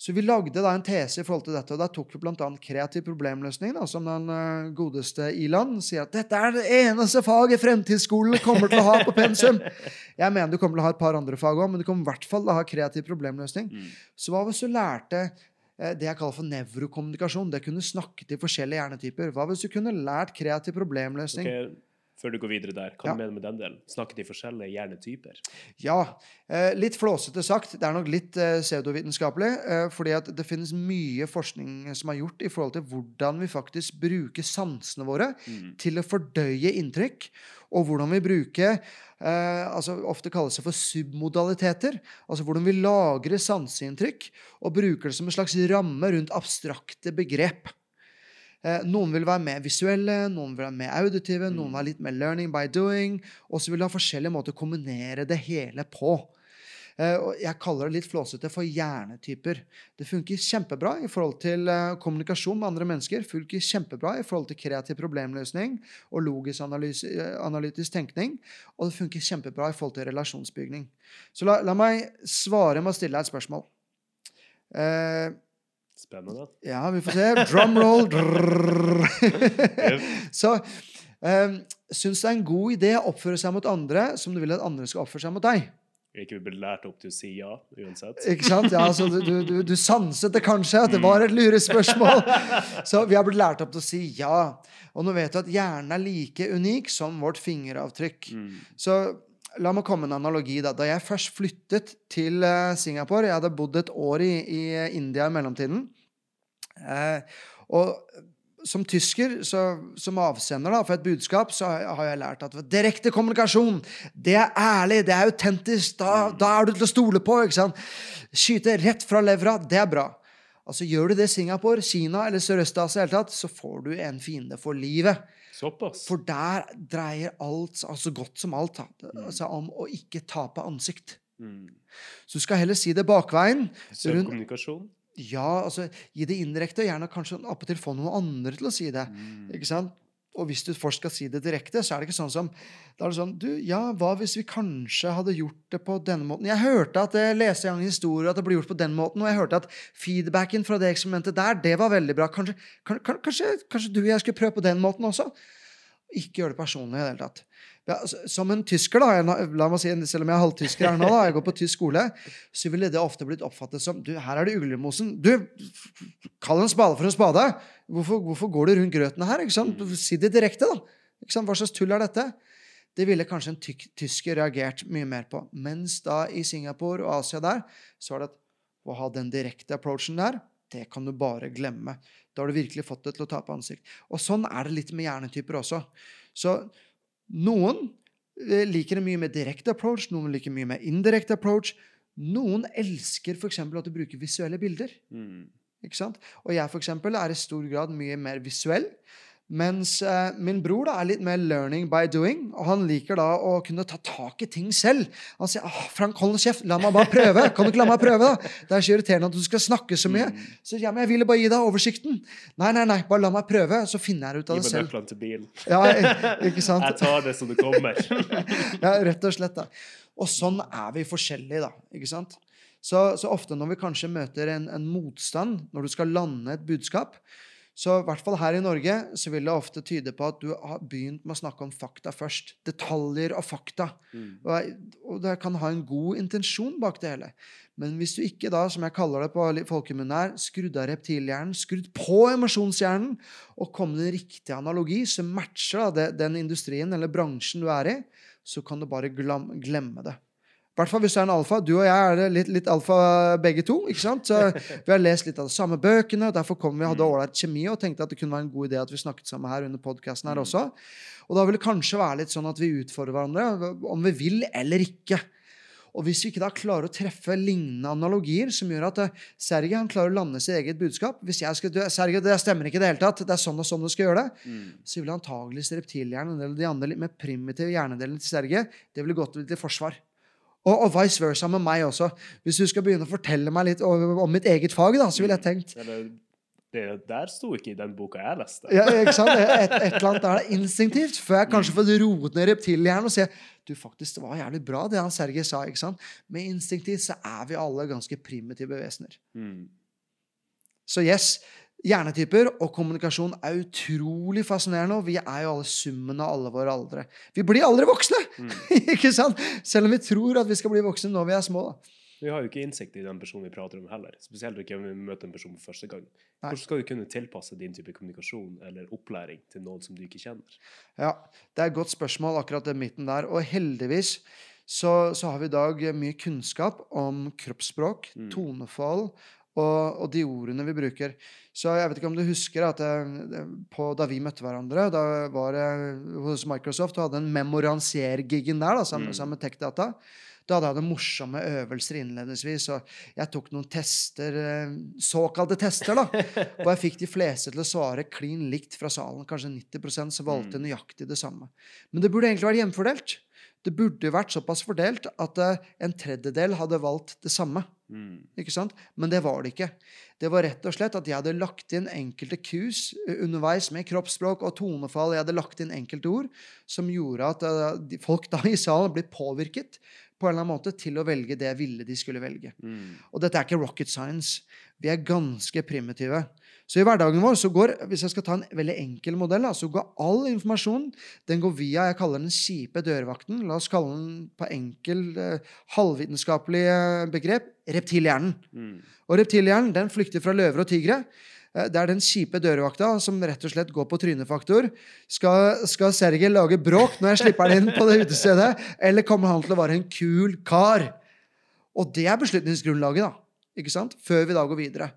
Så vi lagde da en tese i forhold til dette, og da tok vi bl.a. kreativ problemløsning, da, som den eh, godeste Ilan sier at dette er det eneste faget fremtidsskolen kommer til å ha på pensum. Jeg mener du kommer til å ha et par andre fag òg, men du kommer i hvert fall til å ha kreativ problemløsning. Mm. Så hva hvis du lærte eh, det jeg kaller for nevrokommunikasjon? Det kunne snakke til forskjellige hjernetyper. Hva hvis du kunne lært kreativ problemløsning? Ok, Før du går videre der, hva Ja. du mener med den delen? Snakker de forskjellige hjernetyper? Ja. Eh, litt flåsete sagt. Det er nok litt eh, pseudovitenskapelig. Eh, fordi at det finnes mye forskning som er gjort i forhold til hvordan vi faktisk bruker sansene våre Mm. til å fordøye inntrykk, og hvordan vi bruker eh, altså Ofte kalles det for submodaliteter. Altså hvordan vi lagrer sanseinntrykk og bruker det som en slags ramme rundt abstrakte begrep. Eh, noen vil være mer visuelle, noen vil være mer auditive, noen vil ha litt mer learning by doing, og så vil du ha forskjellige måter å kombinere det hele på. Eh, jeg kaller det litt flåsete for hjernetyper. Det funker kjempebra i forhold til eh, kommunikasjon med andre mennesker. Funker kjempebra i forhold til kreativ problemløsning og logisk analytisk tenkning. Og det funker kjempebra i forhold til relasjonsbygning. Så la, la meg svare med å stille deg et spørsmål. Eh, Spennende. ja, vi får se. Drumroll. roll. Så um, syns det er en god idé å oppføre seg mot andre som du vil at andre skal oppføre seg mot deg. Ikke bli lært opp til å si ja, uansett. Ikke sant? Ja, altså, du, du, du, du sanset det kanskje, at det var et lurespørsmål. Så vi har blitt lært opp til å si ja. Og nå vet du at hjernen er like unik som vårt fingeravtrykk. Mm. Så la meg komme med en analogi. Da Da jeg først flyttet til eh, Singapore Jeg hadde bodd et år i, i India i mellomtiden. Eh, og som tysker, så, som avsender da, for et budskap, så har jeg lært at direkte kommunikasjon, det er ærlig, det er autentisk, da, da er du til å stole på. ikke sant? Skyte rett fra levra, det er bra. Altså Gjør du det Singapore, Kina eller Sørøst-Asia, tatt, så får du en fiende for livet. Såpass? For der dreier alt, altså godt som alt, altså om å ikke tape ansikt. Mm. Så du skal heller si det bakveien. Søk Rundt- kommunikasjon? Ja, altså gi det indirekte, og gjerne kanskje appåtil få noen andre til å si det. Mm. Ikke sant? Og hvis du først skal si det direkte, så er det ikke sånn som Da er det sånn Du, ja, hva hvis vi kanskje hadde gjort det på denne måten? Jeg hørte at jeg leste en historie at det ble gjort på den måten, og jeg hørte at feedbacken fra det eksperimentet der, det var veldig bra. Kanskje, kan, kan, kanskje, kanskje du og jeg skulle prøve på den måten også? Ikke gjøre det personlig i det hele tatt. Ja, som en tysker, da, jeg- la meg si, selv om jeg er halvtysker her nå, da, jeg går på tysk skole, så ville det ofte blitt oppfattet som du, her er det uglemosen. Du, kall en spade for en spade. Hvorfor, hvorfor går du rundt grøten her? ikke sant? Si det direkte, da. Ikke sant? Hva slags tull er dette? Det ville kanskje en tyk, tysker reagert mye mer på. Mens da i Singapore og Asia der, så var det at å ha den direkte approachen der, det kan du bare glemme. Da har du virkelig fått det til å tape ansikt. Og sånn er det litt med hjernetyper også. Så noen eh, liker det mye med direkte approach, noen liker mye med indirekte approach. Noen elsker f.eks. at du bruker visuelle bilder. Mm. Ikke sant? Og jeg for eksempel, er i stor grad mye mer visuell. Mens eh, min bror da, er litt mer learning by doing, og han liker da å kunne ta tak i ting selv. Han sier ah, 'Frank, hold kjeft, la meg bare prøve'. Kan du ikke la meg prøve, da? Det er så irriterende at du skal snakke så mye. Så ja, men jeg ville bare gi deg oversikten. Nei, nei, nei, bare la meg prøve, så finner jeg ut Gi av det meg selv. nøklene til bilen. Ja, ikke sant? Jeg tar det som det kommer. Ja, rett og slett. da. Og sånn er vi forskjellige, da. ikke sant? Så, så ofte når vi kanskje møter en, en motstand når du skal lande et budskap, så i hvert fall her i Norge så vil det ofte tyde på at du har begynt med å snakke om fakta først. Detaljer og fakta. Mm. Og, og det kan ha en god intensjon bak det hele. Men hvis du ikke da, som jeg kaller det på folkemunne her, skrudd av reptilhjernen, skrudd på emosjonshjernen, og kom med en riktig analogi som matcher da, den industrien eller bransjen du er i, så kan du bare glemme det. Hvert fall hvis du er en alfa. Du og jeg er litt, litt alfa begge to. ikke sant? Så Vi har lest litt av de samme bøkene, og derfor kom vi hadde ålreit kjemi og tenkte at det kunne være en god idé at vi snakket sammen her under podkasten her også. Og da vil det kanskje være litt sånn at vi utfordrer hverandre om vi vil eller ikke. Og hvis vi ikke da klarer å treffe lignende analogier som gjør at eh, Sergej han klarer å lande sitt eget budskap Hvis jeg skal, dø, Sergej, det stemmer ikke i det hele tatt, det er sånn og sånn du skal gjøre det, Mm. så vil antageligvis reptilhjernen eller de andre litt mer primitive hjernedelene til Sergej det ville gått i forsvar. Og, og vice versa med meg også. Hvis du skal begynne å fortelle meg litt om, om mitt eget fag, da, så ville jeg tenkt Eller, det der sto ikke i den boka jeg leste. ja, ikke sant? Et, et eller annet er det instinktivt, før jeg kanskje får roet ned reptilhjernen og se du faktisk, det var jævlig bra, det han Sergej sa. ikke sant? Men instinktivt så er vi alle ganske primitive vesener. Mm. Så yes, hjernetyper og kommunikasjon er utrolig fascinerende, og vi er jo alle summen av alle våre aldre. Vi blir aldri voksne! Mm. ikke sant? Selv om vi tror at vi skal bli voksne når vi er små. da. Vi har jo ikke innsikt i den personen vi prater om heller. Spesielt ikke om vi møter en person for første gang. Nei. Hvordan skal du kunne tilpasse din type kommunikasjon eller opplæring til noen som du ikke kjenner? Ja, Det er et godt spørsmål, akkurat den midten der. Og heldigvis så, så har vi i dag mye kunnskap om kroppsspråk, Mm. tonefall og, og de ordene vi bruker. Så jeg vet ikke om du husker at jeg, på, da vi møtte hverandre, da var jeg hos Microsoft og hadde en memoranser-giggen der da, sammen, Mm. sammen med TechData. Da hadde jeg noen morsomme øvelser innledningsvis, og jeg tok noen tester, eh, såkalte tester, da. Og jeg fikk de fleste til å svare klin likt fra salen. Kanskje 90% som valgte Mm. nøyaktig det samme. Men det burde egentlig vært hjemfordelt. Det burde vært såpass fordelt at eh, en tredjedel hadde valgt det samme. Mm. Ikke sant? Men det var det ikke. Det var rett og slett at jeg hadde lagt inn enkelte kus eh, underveis med kroppsspråk og tonefall. Jeg hadde lagt inn enkelte ord som gjorde at eh, folk da i salen ble påvirket på en eller annen måte til å velge det ville de skulle velge. Mm. Og dette er ikke rocket science. Vi er ganske primitive. Så i hverdagen vår, så går, hvis jeg skal ta en veldig enkel modell, så går all informasjon den går via jeg kaller den kjipe dørvakten. La oss kalle den på enkel, eh, halvvitenskapelig begrep reptilhjernen. Mm. Og reptilhjernen den flykter fra løver og tigre. Eh, Det er den kjipe dørvakta som rett og slett går på trynefaktor. Skal, skal Sergej lage bråk når jeg slipper han inn på det utestedet, eller kommer han til å være en kul kar? Og det er beslutningsgrunnlaget, da. Ikke sant? Før vi da går videre.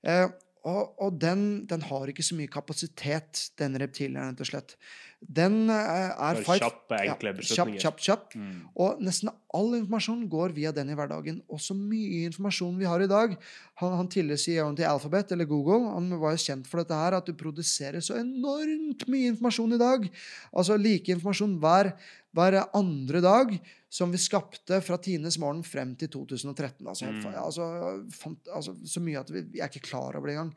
Eh, Og, og den, den har ikke så mye kapasitet, den reptilhjernen, rett og slett. Den eh, er fight- kjappe, enkle Kjapp, Ja, kjapp, kjapp. Mm. Og nesten all informasjon går via den i hverdagen. Og så mye informasjon vi har i dag. Han, han tidligere CEO-en til Alphabet, eller Google, han var jo kjent for dette her, at du produserer så enormt mye informasjon i dag. Altså like informasjon hver, hver andre dag som vi skapte fra tidenes morgen frem til 2013. Altså, Mm. altså, fant, altså, så mye at vi, vi er ikke klar over det engang.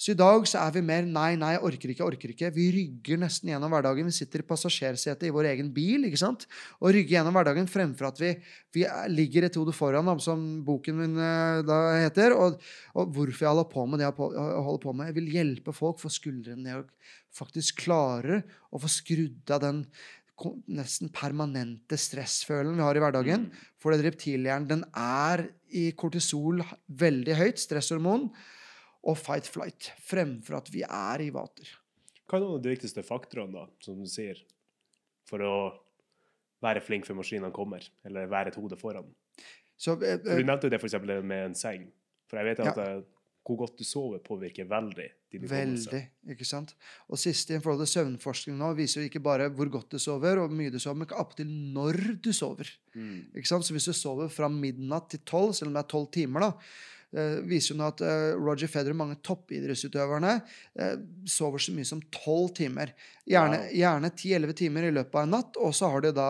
Så i dag så er vi mer nei, nei, orker ikke, orker ikke. Vi rygger nesten gjennom hverdagen. Vi sitter i passasjersetet i vår egen bil ikke sant? og rygger gjennom hverdagen fremfor at vi, vi er- ligger et hode foran, som boken min eh, da heter. Og, og hvorfor jeg holder på med det jeg holder på med. Jeg vil hjelpe folk få skuldrene ned og faktisk klare å få skrudd av den nesten permanente stressfølelsen vi har i hverdagen. Mm. For det reptilhjernen den er i kortisol veldig høyt, stresshormon, og fight-flight, fremfor at vi er i vater. Hva er noen av de viktigste faktorene, da, som du sier, for å være flink før maskinene kommer, eller være et hode foran? Så, eh, Du nevnte jo det for eksempel med en seng. For jeg vet Ja. at eh, hvor godt du sover, påvirker veldig din hukommelse. Veldig. ikke sant? Og siste i forhold til søvnforskning nå viser jo ikke bare hvor godt du sover, og mye du sover, men opptil når du sover. Mm. ikke sant? Så hvis du sover fra midnatt til tolv, selv om det er tolv timer, da, eh, viser jo nå at eh, Roger Federer, og mange toppidrettsutøverne, eh, sover så mye som tolv timer. Gjerne ti-elleve 10-11 timer i løpet av en natt, og så har de da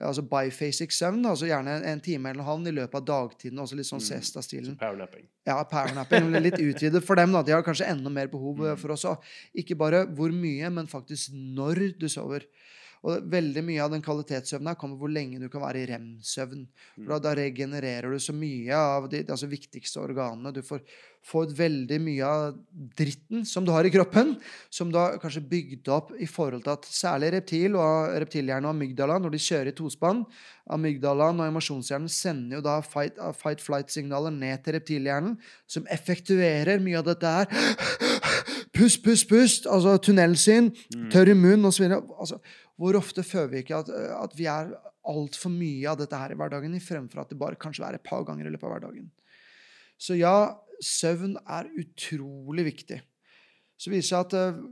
altså biphasic søvn, altså gjerne en time eller en halv i løpet av dagtiden, også litt sånn Mm. siesta-stilen. Powernapping. Ja, powernapping litt utvidet for dem. da. De har kanskje enda mer behov eh, Mm. for oss òg. Ikke bare hvor mye, men faktisk når du sover. Og veldig mye av den kvalitetssøvna kommer hvor lenge du kan være i rem-søvn. Da, da regenererer du så mye av de altså viktigste organene. Du får, får veldig mye av dritten som du har i kroppen, som du har kanskje bygd opp i forhold til at særlig reptil og reptilhjerne og amygdala, når de kjører i tospann Amygdalaen og emosjonshjernen sender jo da fight- uh, fight-flight-signaler ned til reptilhjernen, som effektuerer mye av dette her. Pust, pust, pust. Altså tunnelsyn, Mm. tørr i munnen osv. Altså, hvor ofte føler vi ikke at, at vi er altfor mye av dette her i hverdagen, fremfor at det bare kanskje er et par ganger i løpet av hverdagen. Så ja, søvn er utrolig viktig. Så viser det seg at eh,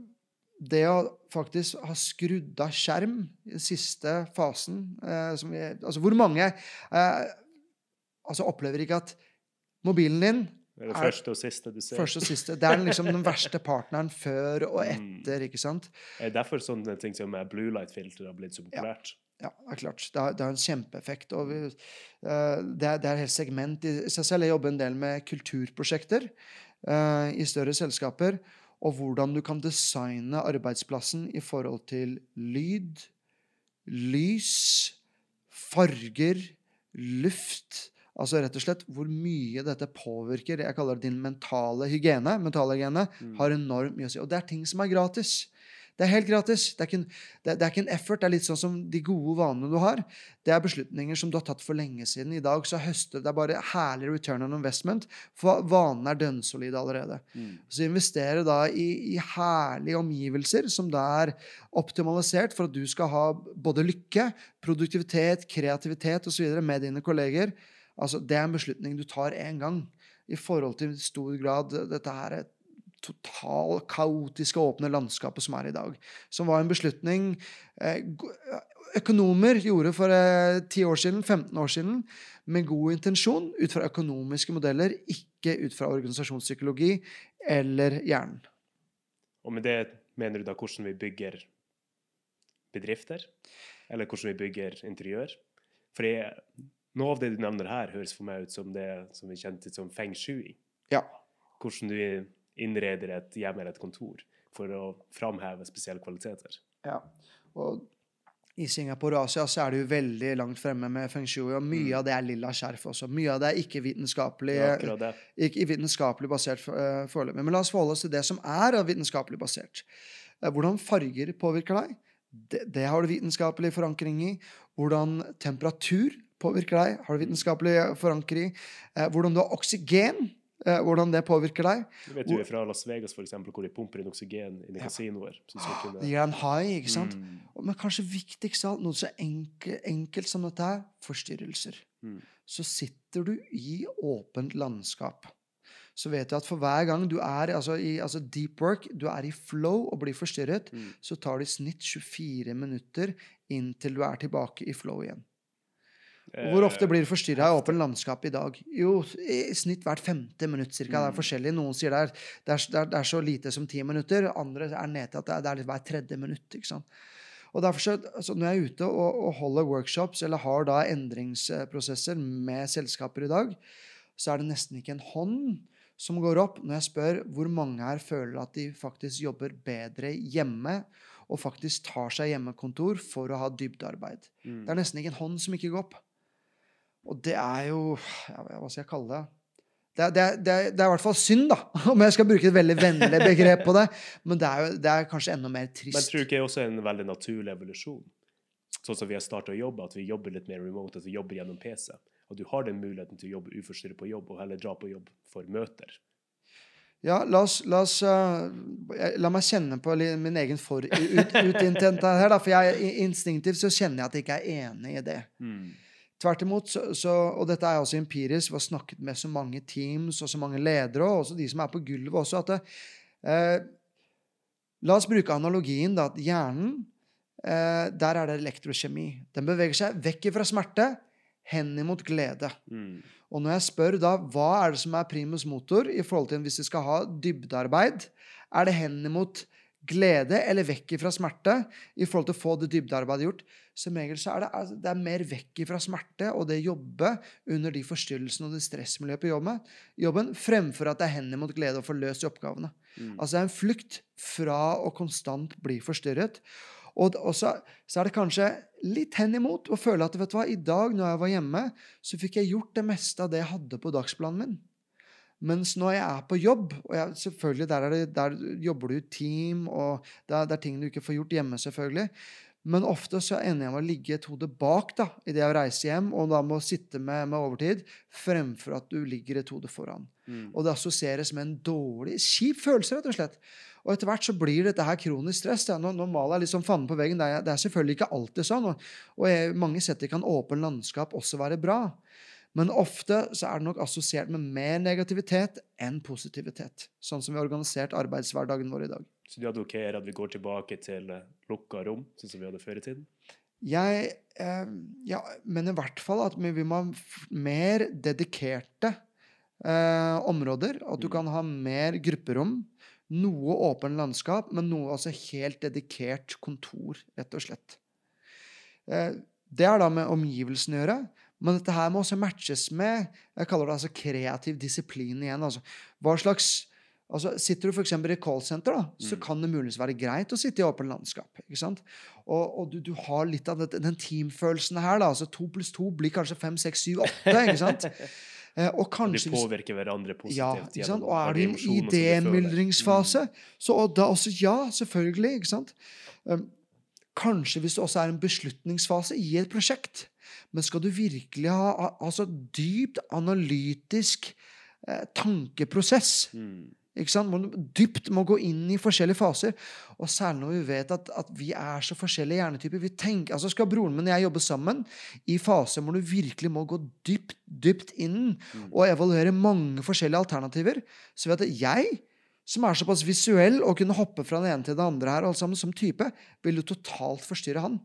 det å faktisk ha skrudd av skjerm i den siste fasen eh, vi, Altså hvor mange eh, altså opplever ikke at mobilen din Det er det Er- første og siste du ser. Første og siste. Det er liksom den verste partneren før og Mm. etter, ikke sant? Er det derfor sånne ting som blue light-filter har blitt så populært? Ja, det er klart. Det har, det har en kjempeeffekt. Og vi, eh, det, er, det er helt segment i seg selv. Jeg jobber en del med kulturprosjekter uh, i større selskaper. Og hvordan du kan designe arbeidsplassen i forhold til lyd, lys, farger, luft. Altså rett og slett hvor mye dette påvirker jeg kaller det din mentale hygiene. mentale hygiene, Mm. har enormt mye å si. Og det er ting som er gratis. Det er helt gratis. Det er, ikke en, det, det er ikke en effort. Det er litt sånn som de gode vanene du har. Det er beslutninger som du har tatt for lenge siden. I dag så høster det er bare herlig return on investment, for vanene er dønnsolide allerede. Mm. Så investere da i, i herlige omgivelser som da er optimalisert for at du skal ha både lykke, produktivitet, kreativitet osv. med dine kolleger. Altså, det er en beslutning du tar én gang. I forhold til stor grad dette her total kaotiske åpne landskapet som er i dag. Som var en beslutning eh, økonomer gjorde for eh, 10 år siden, 15 år siden, med god intensjon, ut fra økonomiske modeller, ikke ut fra organisasjonspsykologi eller hjernen. Og med det mener du da hvordan vi bygger bedrifter? Eller hvordan vi bygger interiør? For noe av det du nevner her, høres for meg ut som det som vi kjente som feng shui. Ja. Hvordan du innreder et hjem eller et kontor for å framheve spesielle kvaliteter. Ja. Og i Singapore og Asia så er det jo veldig langt fremme med feng shui, og mye Mm. av det er lilla skjerf også. Mye av det er ikke vitenskapelig, det. ikke vitenskapelig basert eh, foreløpig. Men la oss forholde oss til det som er vitenskapelig basert. Eh, Hvordan farger påvirker deg? Det, det har du vitenskapelig forankring i. Hvordan temperatur påvirker deg, har du vitenskapelig forankring. Eh, Hvordan du har oksygen, eh, hvordan det påvirker deg. Det vet du jo fra Las Vegas, for eksempel, hvor de pumper inn oksygen i Ja. kasinoer. kunne- Det gir en high, ikke sant? Mm. Men kanskje viktigst av alt, noe så enkelt, enkelt som dette her, forstyrrelser. Mm. Så sitter du i åpent landskap. så vet du at for hver gang du er altså, i altså deep work, du er i flow og blir forstyrret, Mm. så tar det i snitt 24 minutter inntil du er tilbake i flow igjen. Og hvor ofte blir du forstyrra i åpent landskap i dag? Jo, i snitt hvert femte minutt cirka. Det er Mm. forskjellig. Noen sier det er, det er, det er, så lite som ti minutter. Andre er ned til at det er, det er litt hver tredje minutt. ikke sant? Og derfor så, altså Når jeg er ute og, og holder workshops eller har da endringsprosesser med selskaper i dag, så er det nesten ikke en hånd som går opp når jeg spør hvor mange her føler at de faktisk jobber bedre hjemme og faktisk tar seg hjemmekontor for å ha dybdearbeid. Mm. Det er nesten ikke en hånd som ikke går opp. Og det er jo Hva skal jeg kalle det? Det det, det, det er i hvert fall synd, da, om jeg skal bruke et veldig vennlig begrep på det. Men det er, jo, det er kanskje enda mer trist. Men tror du ikke det er også en veldig naturlig evolusjon? Sånn som vi har starta å jobbe, at vi jobber litt mer remote, at vi jobber gjennom PC. At du har den muligheten til å jobbe uforstyrret på jobb, og heller dra på jobb for møter. Ja, la oss, la, oss uh, La meg kjenne på min egen forutinntent her, da. For jeg, instinktivt så kjenner jeg at jeg ikke er enig i det. Mm. Tvert imot, så, så, og dette er også empirisk, vi har snakket med så mange teams og så mange ledere, og også de som er på gulvet også, at det, eh, La oss bruke analogien da, at hjernen, eh, der er det elektrokjemi. Den beveger seg vekk fra smerte, hen imot glede. Mm. Og når jeg spør da, hva er det som er primus motor i forhold til hvis vi skal ha dybdearbeid, er det hen imot glede eller vekk fra smerte i forhold til å få det dybdearbeidet gjort? Som regel så er det, altså, det er mer vekk fra smerte og det jobbe under de forstyrrelsene og det stressmiljøet på jobben, jobben fremfor at det er hen mot glede å få løst oppgavene. Mm. Altså det er en flukt fra å konstant bli forstyrret. Og, og så, så er det kanskje litt hen imot å føle at vet du hva, i dag når jeg var hjemme, så fikk jeg gjort det meste av det jeg hadde på dagsplanen min. Mens når jeg er på jobb, og jeg, selvfølgelig der, er det, der jobber du i team, og det er, det er ting du ikke får gjort hjemme, selvfølgelig. Men ofte så ender jeg med å ligge et hode bak da, idet jeg reiser hjem, og da må sitte med, med overtid, fremfor at du ligger et hode foran. Mm. Og det assosieres med en dårlig, kjip følelse, rett og slett. Og etter hvert så blir dette her kronisk stress. Ja. Nå, nå maler jeg liksom fanen på veggen. Det er, det er selvfølgelig ikke alltid sånn. Og, og jeg, mange setter kan åpen landskap også være bra. Men ofte så er det nok assosiert med mer negativitet enn positivitet. Sånn som vi har organisert arbeidshverdagen vår i dag. Så du advokerer at vi går tilbake til eh, lukka rom, sånn som vi hadde før i tiden? Jeg eh, ja, mener i hvert fall at vi, må ha mer dedikerte eh, områder. At du Mm. kan ha mer grupperom. Noe åpen landskap, men noe altså helt dedikert kontor, rett og slett. Eh, det har da med omgivelsene å gjøre. Men dette her må også matches med jeg kaller det altså kreativ disiplin igjen. Altså, hva slags, altså Sitter du f.eks. i callsenter, da, så Mm. kan det muligens være greit å sitte i åpen landskap. ikke sant? Og, og du, du har litt av det, den teamfølelsen her. da, altså To pluss to blir kanskje fem, seks, syv, åtte. ikke sant? Eh, og kanskje de påvirker hverandre positivt. ja? Og er du i en idémyldringsfase, så og da også ja, selvfølgelig. ikke sant? Um, kanskje hvis det også er en beslutningsfase i et prosjekt. Men skal du virkelig ha al- altså dypt analytisk eh, tankeprosess Mm. ikke sant? Må, dypt må gå inn i forskjellige faser. Og særlig når vi vet at, at vi er så forskjellige hjernetyper. Vi tenker, altså Skal broren min og jeg jobbe sammen i faser hvor du virkelig må gå dypt, dypt inn Mm. og evaluere mange forskjellige alternativer, så vet jeg at jeg, som er såpass visuell og kunne hoppe fra det ene til det andre her, alt sammen som type, vil jo totalt forstyrre han.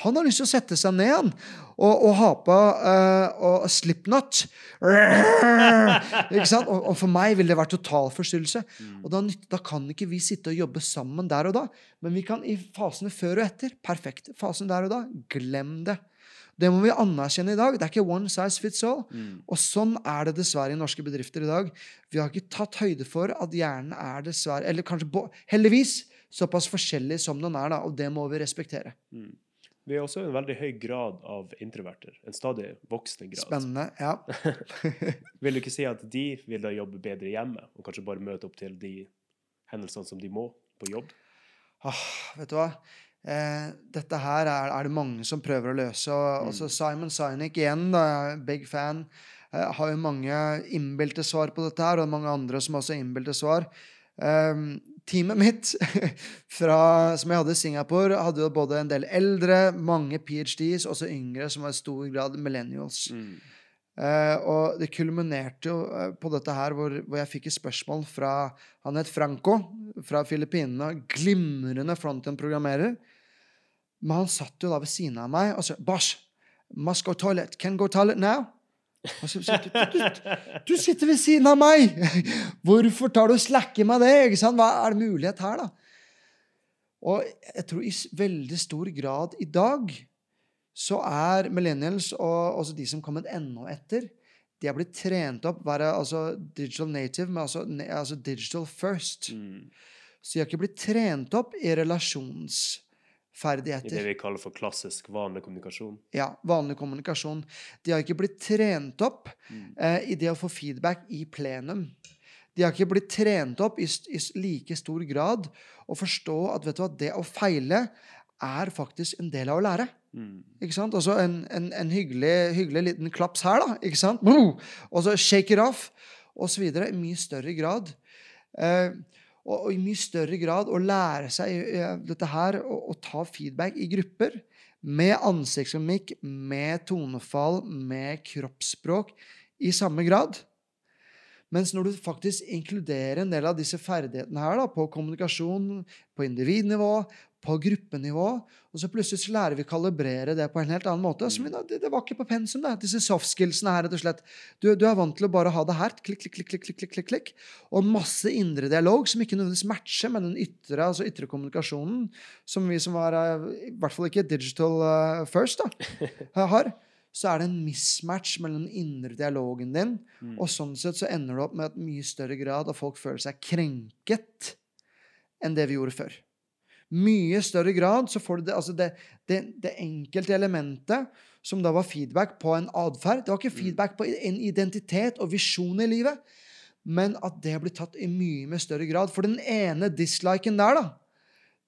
Han har lyst til å sette seg ned han, og, og ha på uh, og Slipknot. Ikke sant? Og, og for meg ville det vært total forstyrrelse. Mm. Og da, da kan ikke vi sitte og jobbe sammen der og da, men vi kan i fasene før og etter. Perfekt. Fasen der og da, glem det. Det må vi anerkjenne i dag. Det er ikke one size fits all. Mm. Og sånn er det dessverre i norske bedrifter i dag. Vi har ikke tatt høyde for at hjernen er dessverre, eller kanskje heldigvis, såpass forskjellig som den er, da, og det må vi respektere. Mm. Vi er også en veldig høy grad av introverter. En stadig voksende grad. Spennende. Ja. Vil du ikke si at de vil da jobbe bedre hjemme, og kanskje bare møte opp til de hendelsene som de må på jobb? Ah, vet du hva? Eh, dette her er, er det mange som prøver å løse. Og, altså Simon Sinek igjen, da, big fan, eh, har jo mange innbilte svar på dette her, og mange andre som også har innbilte svar. Um, teamet mitt fra, som jeg hadde i Singapore, hadde jo både en del eldre, mange PhDs, også yngre, som var i stor grad millennials. Mm. Uh, og det kulminerte jo eh, på dette her hvor, hvor jeg fikk et spørsmål fra Han het Franco fra Filippinene. Glimrende frontend-programmerer. Men han satt jo da ved siden av meg og sa Bosh, must go toilet. Can go toilet now? Du, du, sitter ved siden av meg! Hvorfor tar du og slacker meg det? Ikke sant? Hva er det mulighet her, da? Og jeg tror i veldig stor grad i dag så er millennials og også de som kommet enda etter, de har blitt trent opp være altså digital native, men altså, altså digital first. Mm. Så de har ikke blitt trent opp i I det vi kaller for klassisk vanlig kommunikasjon. Ja, vanlig kommunikasjon. De har ikke blitt trent opp Mm. eh, i det å få feedback i plenum. De har ikke blitt trent opp i, i like stor grad å forstå at vet du hva, det å feile er faktisk en del av å lære. Mm. Ikke sant? Altså en, en, en hyggelig, hyggelig liten klaps her, da. ikke sant? Og så shake it off, og så videre. I mye større grad. Eh, og, og i mye større grad å lære seg eh, dette her, og, og ta feedback i grupper. Med ansiktsmimikk, med tonefall, med kroppsspråk i samme grad. Mens når du faktisk inkluderer en del av disse ferdighetene her da, på kommunikasjon, på individnivå, på gruppenivå, og så plutselig så lærer vi å kalibrere det på en helt annen måte. Vi det, det var ikke på pensum, det. Disse soft skillsene her, rett og slett. Du, du er vant til å bare ha det her. Klikk, klikk, klikk, klikk, klikk, klikk, klikk, klikk. Og masse indre dialog som ikke nødvendigvis matcher med den ytre, altså ytre kommunikasjonen som vi som var eh, i hvert fall ikke digital eh, first, da, har. Så er det en mismatch mellom den indre dialogen din Mm. og sånn sett så ender det opp med at mye større grad av folk føler seg krenket enn det vi gjorde før. Mye større grad så får du det, altså det, det, det enkelte elementet som da var feedback på en atferd. Det var ikke feedback på en identitet og visjon i livet, men at det blir tatt i mye med større grad. For den ene disliken der, da,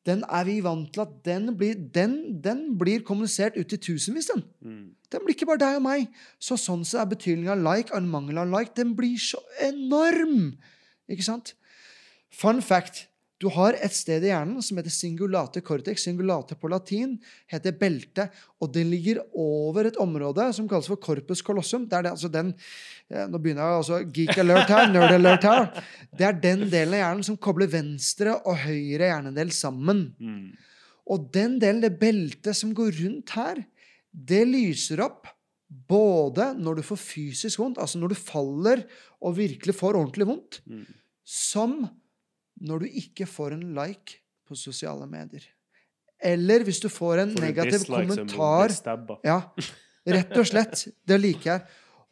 den er vi vant til at den blir, den, den blir kommunisert ut til tusenvis. den. Mm. Den blir ikke bare deg og meg. Så sånn så er betydningen av like og en mangel av like den blir så enorm. Ikke sant? Fun fact. Du har et sted i hjernen som heter singulate cortex. Singulate på latin heter belte. Og det ligger over et område som kalles for corpus colossum. Det er det, altså den, eh, Nå begynner jeg altså geek alert her, nerd alert her. Det er den delen av hjernen som kobler venstre og høyre hjernedel sammen. Mm. Og den delen, det beltet som går rundt her, det lyser opp både når du får fysisk vondt, altså når du faller og virkelig får ordentlig vondt, Mm. som når du ikke får en like på sosiale medier. Eller hvis du får en Får negativ kommentar? Ja, rett og slett. Det liker jeg.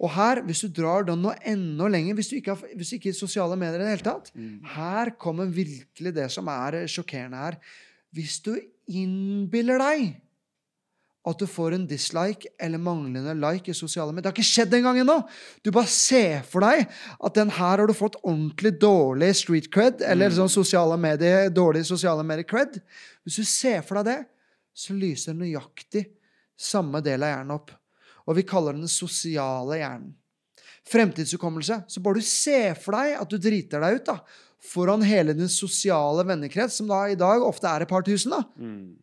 Og her, hvis du drar den nå enda lenger, hvis du ikke har hvis du ikke er sosiale medier i det hele tatt, Mm. her kommer virkelig det som er sjokkerende her. Hvis du innbiller deg at du får en dislike eller manglende like i sosiale medier Det har ikke skjedd engang ennå! Du bare ser for deg at den her har du fått ordentlig dårlig street cred, eller Mm. sånn sosiale medier, dårlig sosiale medier cred. Hvis du ser for deg det, så lyser nøyaktig samme del av hjernen opp. Og vi kaller den den sosiale hjernen. Fremtidshukommelse. Så bare du ser for deg at du driter deg ut da, foran hele din sosiale vennekrets, som da i dag ofte er et par tusen, da. Mm.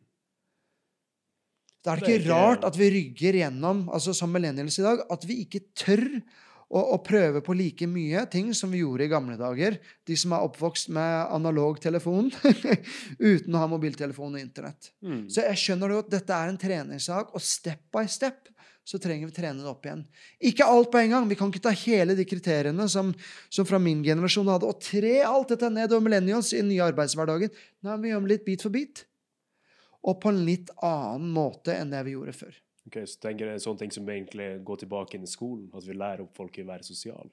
Da er det ikke- rart at vi rygger gjennom, altså som millennials i dag, at vi ikke tør å, å prøve på like mye ting som vi gjorde i gamle dager. De som er oppvokst med analog telefon uten å ha mobiltelefon og internett. Mm. Så jeg skjønner jo at dette er en treningssak, og step by step så trenger vi trene det opp igjen. Ikke alt på en gang. Vi kan ikke ta hele de kriteriene som, som fra min generasjon hadde, og tre alt dette ned over millennials i den nye arbeidshverdagen. Nei, vi gjør det litt bit for bit. Og på en litt annen måte enn det vi gjorde før. Ok, så tenker jeg det er sånne ting som egentlig går tilbake inn i skolen, at vi lærer opp folk i å være sosial.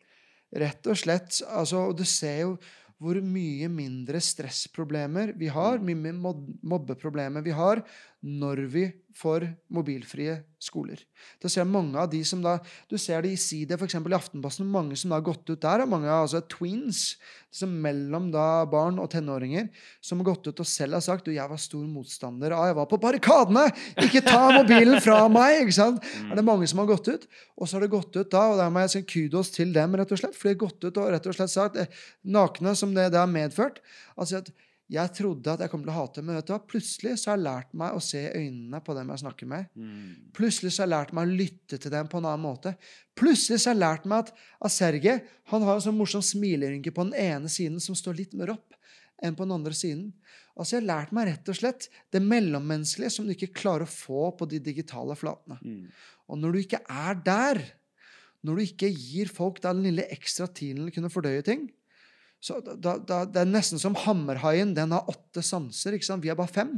Rett og slett. Altså, du ser jo hvor mye mindre stressproblemer vi har, mye mer mobbeproblemer vi har, når vi får mobilfrie skoler. Da ser jeg mange av de som da Du ser det i Side, f.eks. i Aftenposten, mange som da har gått ut der, og mange altså twins, som mellom da barn og tenåringer, som har gått ut og selv har sagt du, jeg var stor motstander av Jeg var på barrikadene! Ikke ta mobilen fra meg! ikke sant? Mm. er det mange som har gått ut. Og så har det gått ut da, og der må jeg si kudos til dem, rett og slett. For de har gått ut og rett og slett sagt, eh, nakne som det, det har medført, altså at Jeg trodde at jeg kom til å hate, men vet du hva? plutselig så har jeg lært meg å se øynene på dem jeg snakker med. Mm. Plutselig så har jeg lært meg å lytte til dem på en annen måte. Plutselig så har jeg lært meg at, at Sergej han har en sånn morsom smilerynke på den ene siden som står litt mer opp enn på den andre siden. Altså Jeg har lært meg rett og slett det mellommenneskelige som du ikke klarer å få på de digitale flatene. Mm. Og når du ikke er der, når du ikke gir folk den lille ekstra tiden til å kunne fordøye ting så da, da, Det er nesten som hammerhaien. Den har åtte sanser. ikke sant? Vi har bare fem.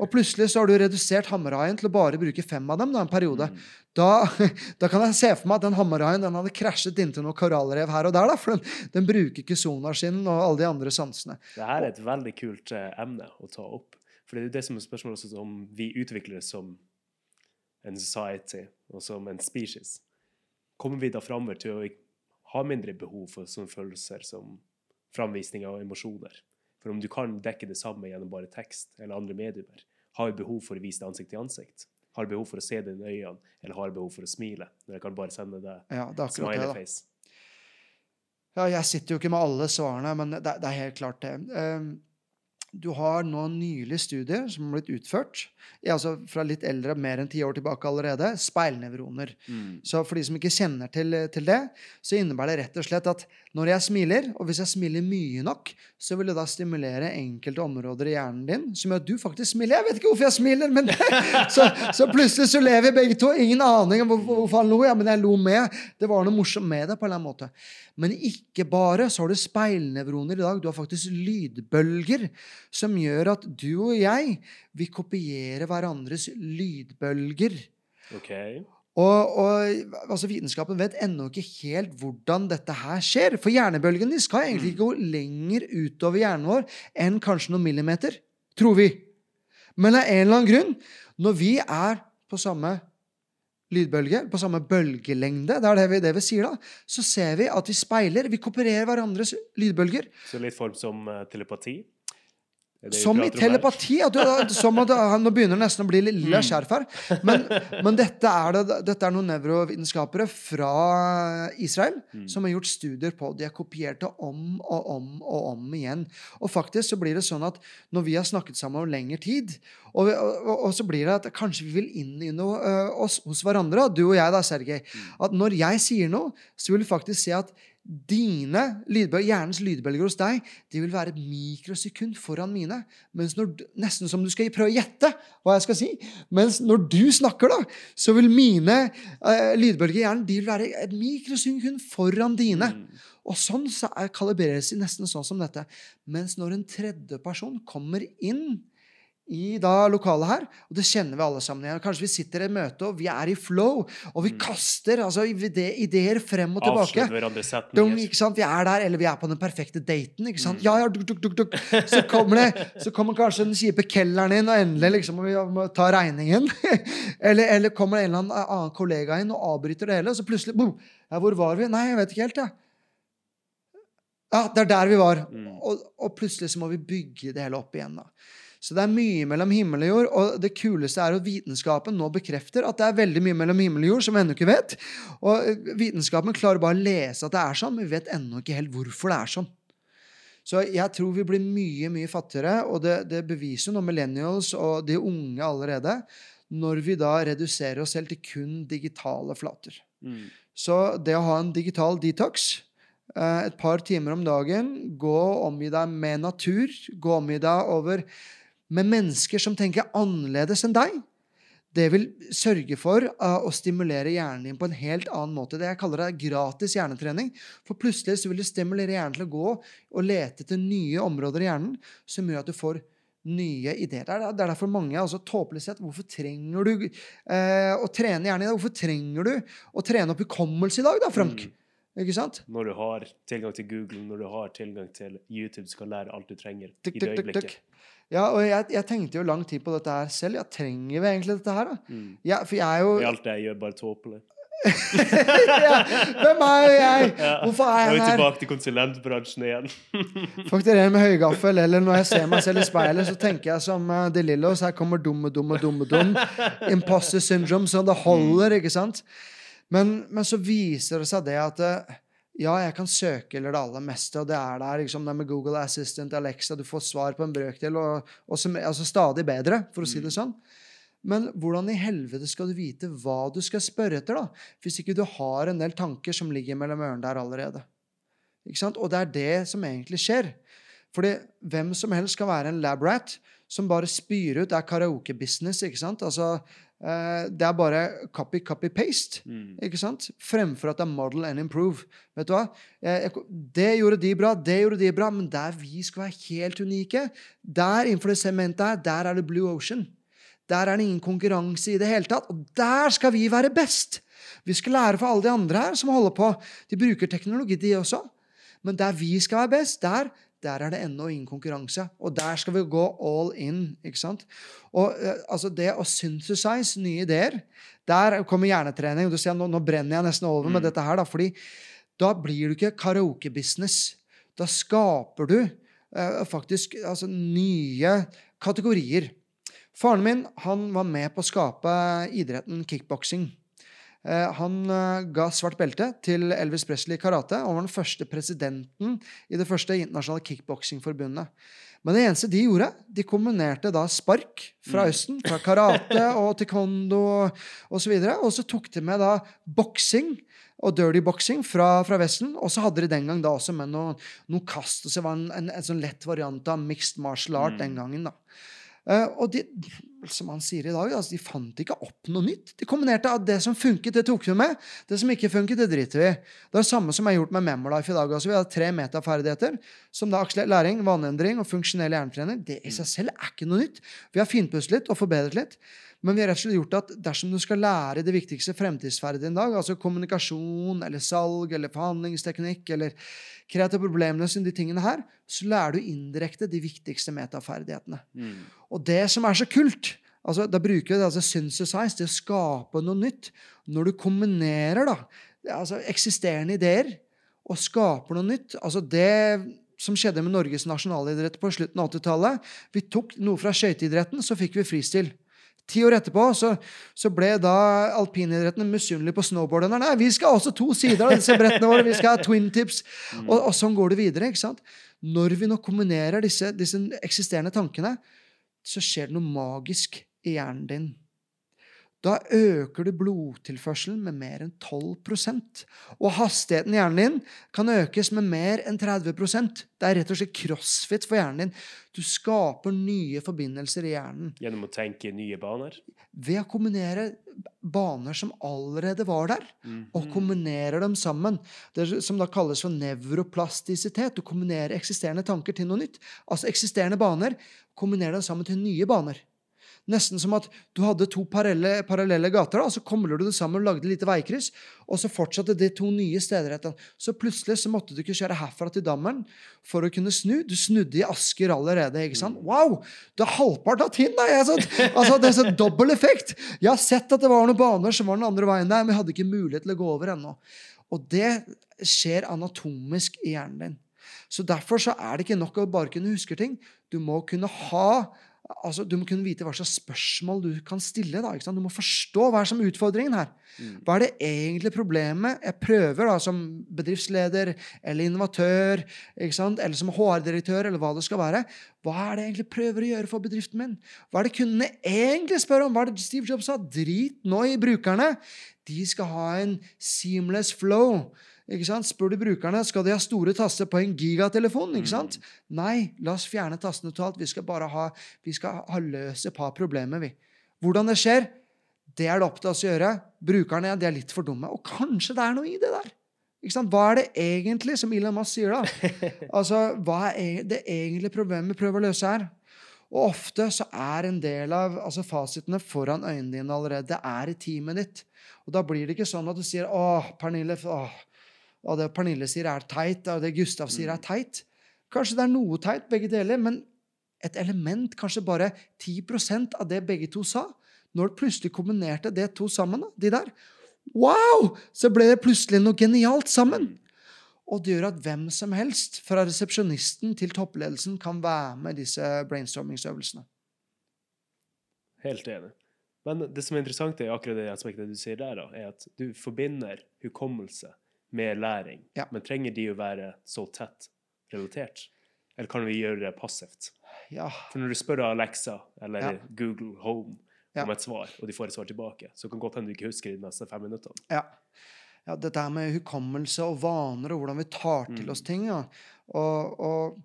Og plutselig så har du redusert hammerhaien til å bare bruke fem av dem da, en periode. Mm. Da, da kan jeg se for meg at den hammerhaien den hadde krasjet inntil noen korallrev her og der. da, For den, den bruker ikke sonaren sin og alle de andre sansene. Det her er et veldig kult eh, emne å ta opp. For det er jo det som er spørsmålet også om vi utvikler det som en society og som en species. Kommer vi da framover til å ha mindre behov for sånne følelser som framvisning av emosjoner? For om du kan dekke det samme gjennom bare tekst eller andre medier, har jeg behov for å vise det ansikt til ansikt? Har jeg behov for å se det i øynene, eller har jeg behov for å smile? Når jeg kan bare sende deg Ja, det smileyface. Ja, jeg sitter jo ikke med alle svarene, men det, det er helt klart det. Um, du har nå nylig studier som har blitt utført, altså fra litt eldre, mer enn ti år tilbake allerede, speilnevroner. Mm. Så for de som ikke kjenner til, til det, så innebærer det rett og slett at når jeg smiler, og hvis jeg smiler mye nok, så vil det da stimulere enkelte områder i hjernen din som gjør at du faktisk smiler. Jeg vet ikke hvorfor jeg smiler, men så, så plutselig så lever vi begge to. Ingen aning om hvorfor han lo, ja, men jeg lo med. Det var noe morsomt med det på en eller annen måte. Men ikke bare så har du speilnevroner i dag. Du har faktisk lydbølger som gjør at du og jeg vi kopierer hverandres lydbølger. OK. Og, og altså Vitenskapen vet ennå ikke helt hvordan dette her skjer. For hjernebølgene skal egentlig ikke gå lenger utover hjernen vår enn kanskje noen millimeter. Tror vi. Men av en eller annen grunn, når vi er på samme lydbølge, på samme bølgelengde, det er det vi, det vi sier da, så ser vi at vi speiler, vi kopierer hverandres lydbølger. Så litt form som eh, telepati? Som i telepati. At du, som at, nå begynner det nesten å bli lilla skjerf her. Men, men dette, er det, dette er noen nevrovitenskapere fra Israel Mm. som har gjort studier på. De har kopiert det om og om og om igjen. Og faktisk så blir det sånn at når vi har snakket sammen over lengre tid, og, og, og, så blir det at kanskje vi vil inn i noe øh, oss, hos hverandre, du og jeg da, Sergej, at når jeg sier noe, så vil du faktisk se at dine lydbølger, hjernens lydbølger hos deg de vil være et mikrosekund foran mine. Mens når, nesten som du skal prøve å gjette hva jeg skal si. Mens når du snakker, da, så vil mine eh, lydbølger i hjernen de vil være et mikrosekund foran dine. Mm. Og sånn så er, kalibreres de nesten sånn som dette. Mens når en tredje person kommer inn i da lokalet her, og det kjenner vi alle sammen igjen. Kanskje vi sitter i et møte, og vi er i flow, og vi kaster altså ideer frem og tilbake. Dum, ikke sant? Vi er der, eller vi er på den perfekte daten. ikke Mm. Ja, ja, duk, duk, duk, duk. Så kommer det, så kommer kanskje den kjipe kelneren inn, og endelig liksom må vi må ta regningen. eller, eller kommer en eller annen annen kollega inn og avbryter det hele, og så plutselig boom, ja, Hvor var vi? Nei, jeg vet ikke helt, jeg. Ja, det er der vi var. Mm. Og, og plutselig så må vi bygge det hele opp igjen. da. Så det er mye mellom himmel og jord, og det kuleste er at vitenskapen nå bekrefter at det er veldig mye mellom himmel og jord som vi ennå ikke vet. Og eh, vitenskapen klarer bare å lese at det er sånn, men vi vet ennå ikke helt hvorfor det er sånn. Så jeg tror vi blir mye, mye fattigere, og det, det beviser nå millennials og de unge allerede, når vi da reduserer oss selv til kun digitale flater. Mm. Så det å ha en digital detox eh, et par timer om dagen, gå og omgi deg med natur, gå og omgi deg over med mennesker som tenker annerledes enn deg, det vil sørge for eh, å stimulere hjernen din på en helt annen måte. Det jeg kaller det gratis hjernetrening. For plutselig så vil det stimulere hjernen til å gå og lete etter nye områder i hjernen som gjør at du får nye ideer. Er, det er derfor mange altså tåpelig sett Hvorfor trenger du eh, å trene hjernen i dag? Hvorfor trenger du å trene opp hukommelse i dag, da, Frank? Mm. Ikke sant? Når du har tilgang til Google, når du har tilgang til YouTube, så kan lære alt du trenger i det øyeblikket. Ja, og jeg, jeg tenkte jo lang tid på dette her selv. Ja, trenger vi egentlig dette her, da? Mm. Ja, for jeg er jo I alt jeg gjør, bare tåpelig. ja, Hvem er jeg? Hvorfor er Jeg jeg er vi tilbake til konsulentbransjen igjen. Fakturerer med høygaffel, eller når jeg ser meg selv i speilet, så tenker jeg som uh, De Lillos. Her kommer dumme, dumme, dumme, dum. Imposter syndrome, så det holder, ikke sant? Men, men så viser det seg det at eh, Ja, jeg kan søke eller det aller meste, og det er der. liksom, det med Google Assistant, Alexa, du får svar på en brøkdel, og, og som, altså stadig bedre, for å si det sånn. Men hvordan i helvete skal du vite hva du skal spørre etter, da? Hvis ikke du har en del tanker som ligger mellom ørene der allerede. Ikke sant? Og det er det som egentlig skjer. Fordi hvem som helst kan være en lab-rat som bare spyr ut. Det er karaoke-business. ikke sant? Altså, det er bare copy, copy, paste. Mm. ikke sant? Fremfor at det er model and improve. Vet du hva? Eh, Det gjorde de bra, det gjorde de bra, men der vi skal være helt unike, der innenfor det sementet her, der er det blue ocean. Der er det ingen konkurranse i det hele tatt. Og der skal vi være best! Vi skal lære for alle de andre her som holder på. De bruker teknologi, de også. Men der vi skal være best, der, der er det ennå ingen konkurranse. Og der skal vi gå all in. ikke sant? Og eh, altså Det å synthesize nye ideer Der kommer hjernetrening. Du ser, nå, nå brenner jeg nesten over med Mm. dette her. da, fordi da blir du ikke karaoke-business. Da skaper du eh, faktisk altså, nye kategorier. Faren min han var med på å skape idretten kickboksing. Eh, han eh, ga svart belte til Elvis Presley i karate og var den første presidenten i det første internasjonale kickboksingforbundet. Men det eneste de gjorde, de kombinerte da spark fra Mm. Østen, fra karate og taekwondo osv., og, og så tok de med da boksing og dirty boxing fra, fra Vesten. Og så hadde de den gang da også med noe, noe kast. Og så var en, en, en sånn lett variant av mixed martial art den gangen. da. Uh, og de, som han sier i dag, altså, de fant ikke opp noe nytt. De kombinerte at det som funket, det tok vi med. Det som ikke funket, det driter vi. Det er det samme som jeg har gjort med Memorlife i dag. Altså, Vi har tre metaferdigheter, som da akselert læring, vaneendring og funksjonell hjernetrening. Det i seg selv er ikke noe nytt. Vi har finpuslet og forbedret litt. Men vi har rett og slett gjort at dersom du skal lære det viktigste fremtidsferdigheten i dag, altså kommunikasjon eller salg eller forhandlingsteknikk eller kreativ sine, de tingene her, så lærer du indirekte de viktigste metaferdighetene. Mm. Og det som er så kult altså Da bruker vi det, altså synthesize, det å skape noe nytt. Når du kombinerer da, altså eksisterende ideer og skaper noe nytt altså Det som skjedde med Norges nasjonalidrett på slutten av 80-tallet Vi tok noe fra skøyteidretten, så fikk vi fristil. Ti år etterpå så, så ble da alpinidretten misunnelig på snowboarderne. Nei, vi skal også to sider av disse brettene våre. Vi skal ha twin tips. Og, og sånn går det videre. ikke sant? Når vi nå kombinerer disse, disse eksisterende tankene, så skjer det noe magisk i hjernen din. Da øker du blodtilførselen med mer enn 12% Og hastigheten i hjernen din kan økes med mer enn 30% Det er rett og slett crossfit for hjernen din. Du skaper nye forbindelser i hjernen Gjennom å tenke i nye baner. ved å kombinere baner som allerede var der, og Mhm. kombinerer dem sammen. Det som da kalles for nevroplastisitet. Du kombinerer eksisterende tanker til noe nytt. Altså eksisterende baner, kombinerer dem sammen til nye baner. Nesten som at du hadde to parallelle, parallelle gater, da, og så kobler du det sammen og lagde et lite veikryss, og så fortsatte det to nye steder etter. Så plutselig så måtte du ikke kjøre herfra til Dammen for å kunne snu. Du snudde i Asker allerede. ikke sant? Wow! Du har halvparten av tiden! da! Jeg, altså, det er sånn dobbel effekt! Jeg har sett at det var noen baner som var den andre veien der, men jeg hadde ikke mulighet til å gå over ennå. Og det skjer anatomisk i hjernen din. Så derfor så er det ikke nok å bare kunne huske ting. Du må kunne ha altså Du må kunne vite hva slags spørsmål du kan stille. da? Du må forstå hva er som utfordringen her. Hva er det egentlig problemet jeg prøver da, som bedriftsleder eller innovatør eller som HR-direktør, eller hva det skal være. Hva er det jeg egentlig prøver å gjøre for bedriften min? Hva er det kundene egentlig spør om? Hva er det Steve Jobs sa? Drit nå i brukerne. De skal ha en seamless flow. Ikke sant? Spør du brukerne skal de ha store taster på en gigatelefon. ikke sant? Nei, la oss fjerne tastene totalt. Vi skal bare ha, vi skal ha løst et par problemer. vi. Hvordan det skjer, det er det opp til oss å gjøre. Brukerne de er litt for dumme. Og kanskje det er noe i det der. Ikke sant? Hva er det egentlig, som Elon Musk sier, da? Altså, Hva er e- det egentlige problemet vi prøver å løse her? Og ofte så er en del av altså fasitene foran øynene dine allerede. Det er i teamet ditt. Og da blir det ikke sånn at du sier 'Å, Pernille åh, og det Pernille sier, er teit, og det Gustav sier, er teit'. Kanskje det er noe teit, begge deler, men et element, kanskje bare 10% av det begge to sa. Når det plutselig kombinerte det to sammen, de der, wow! Så ble det plutselig noe genialt sammen. Og det gjør at hvem som helst, fra resepsjonisten til toppledelsen, kan være med i disse brainstormingsøvelsene. Helt enig. Men det som er interessant er akkurat det aspektet du sier der, da, er at du forbinder hukommelse med læring. Ja. Men trenger de å være så tett relatert? Eller kan vi gjøre det passivt? Ja. For når du spør Alexa eller Ja. Google Home om et svar, og de får et svar tilbake, så kan godt hende du ikke husker de neste fem minuttene. Ja. ja. Dette her med hukommelse og vaner og hvordan vi tar til Mm. oss ting. Ja. Og, og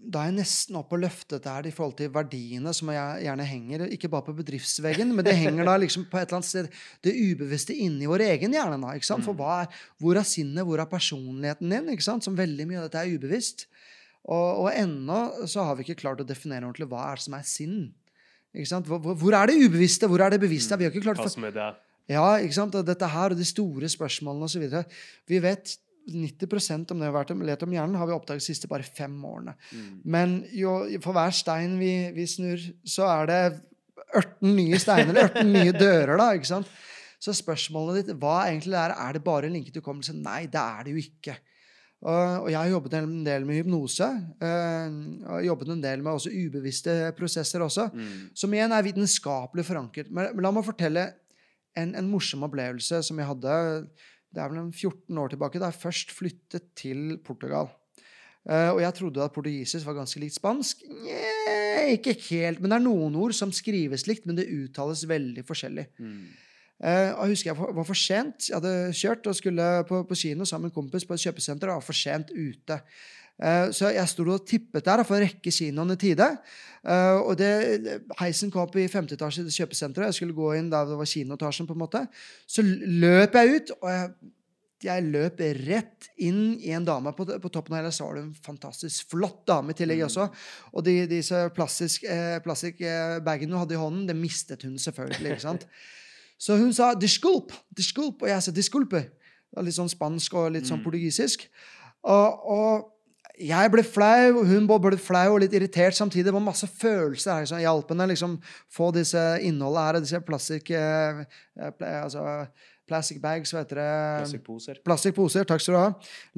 da er jeg nesten oppe og løftet det her i forhold til verdiene som jeg gjerne henger, ikke bare på bedriftsveggen, men det henger da liksom på et eller annet sted det ubevisste inni vår egen hjerne. da, ikke sant? For Mm. er, hvor er sinnet, hvor er personligheten din? ikke sant? Som veldig mye av dette er ubevisst. Og, og ennå så har vi ikke klart å definere ordentlig hva er det som er sinn. Ikke sant? Hvor, hvor- er det ubevisste? Hvor er det bevisste? Vi har ikke klart for, det? ja, ikke sant? Og dette her og de store spørsmålene osv. Vi vet 90% om det vi har vært om, lett om hjernen, har vi oppdaget de siste bare fem årene. Mm. Men jo, for hver stein vi, vi snur, så er det 18 nye steiner, eller 18 nye dører, da. ikke sant? Så spørsmålet ditt hva egentlig er, er det bare linket til hukommelse? Nei, det er det jo ikke. Og, jeg har jobbet en del med hypnose. eh, og jobbet en del med også ubevisste prosesser også. Mm. Som igjen er vitenskapelig forankret. Men, men la meg fortelle en, en morsom opplevelse som jeg hadde det er vel en 14 år tilbake, da jeg først flyttet til Portugal. Uh, og jeg trodde at portugisisk var ganske likt spansk. Nye, ikke helt. Men det er noen ord som skrives likt, men det uttales veldig forskjellig. Mm. Uh, og jeg husker jeg var for sent. Jeg hadde kjørt og skulle på, på kino sammen med en kompis på et kjøpesenter og var for sent ute. Eh, så jeg sto og tippet der for å rekke kinoen i tide. Eh, og det, heisen kom opp i femte etasje i kjøpesenteret. Jeg skulle gå inn der det var kinoetasjen. på en måte. Så løp jeg ut, og jeg, jeg løp rett inn i en dame på, på toppen av hele. Så en fantastisk flott dame i tillegg Mm. også. Og de, disse plastikkbagene eh, plastikkbagene hun hadde i hånden, det mistet hun selvfølgelig. ikke sant? Så hun sa 'disculp', disculp, og jeg sa 'disculpe'. Litt sånn spansk og litt sånn Mm. portugisisk. Og, og jeg ble flau, og hun ble flau og litt irritert samtidig. Det var masse følelser her som hjalp henne liksom få disse innholdet her, disse plastikk... eh, eh, altså plastic bags, hva heter det? Plastikkposer. Plastikkposer. Takk skal du ha.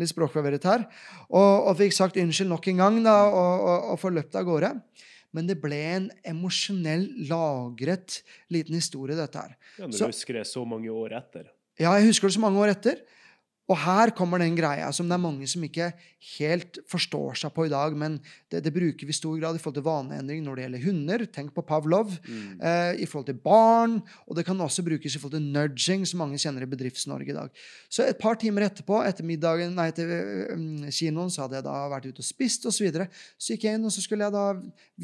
Litt språkforvirret her. Og, og fikk sagt unnskyld nok en gang da, og, og, og forløpt av gårde. Men det ble en emosjonell lagret liten historie, dette her. Ja, når Så- du husker det så mange år etter. Ja, jeg husker det så mange år etter. Og her kommer den greia som det er mange som ikke helt forstår seg på i dag, men det, det bruker vi i stor grad i forhold til vaneendring når det gjelder hunder. Tenk på Pavlov. Mm. Eh, I forhold til barn, og det kan også brukes i forhold til nudging, som mange kjenner i Bedrifts-Norge i dag. Så et par timer etterpå, etter middagen, nei, etter eh, kinoen, så hadde jeg da vært ute og spist osv. Så, videre. så gikk jeg inn, og så skulle jeg da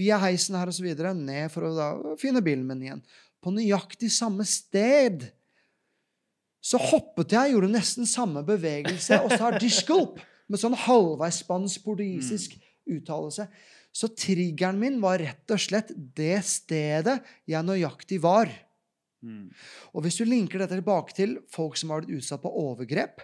via heisen her videre, ned for å da finne bilen min igjen. På nøyaktig samme sted så hoppet jeg, gjorde nesten samme bevegelse og sa 'disculp' med sånn halvveis spansk-portugisisk uttalelse. Så triggeren min var rett og slett det stedet jeg nøyaktig var. Mm. Og hvis du linker dette tilbake til folk som har blitt utsatt på overgrep,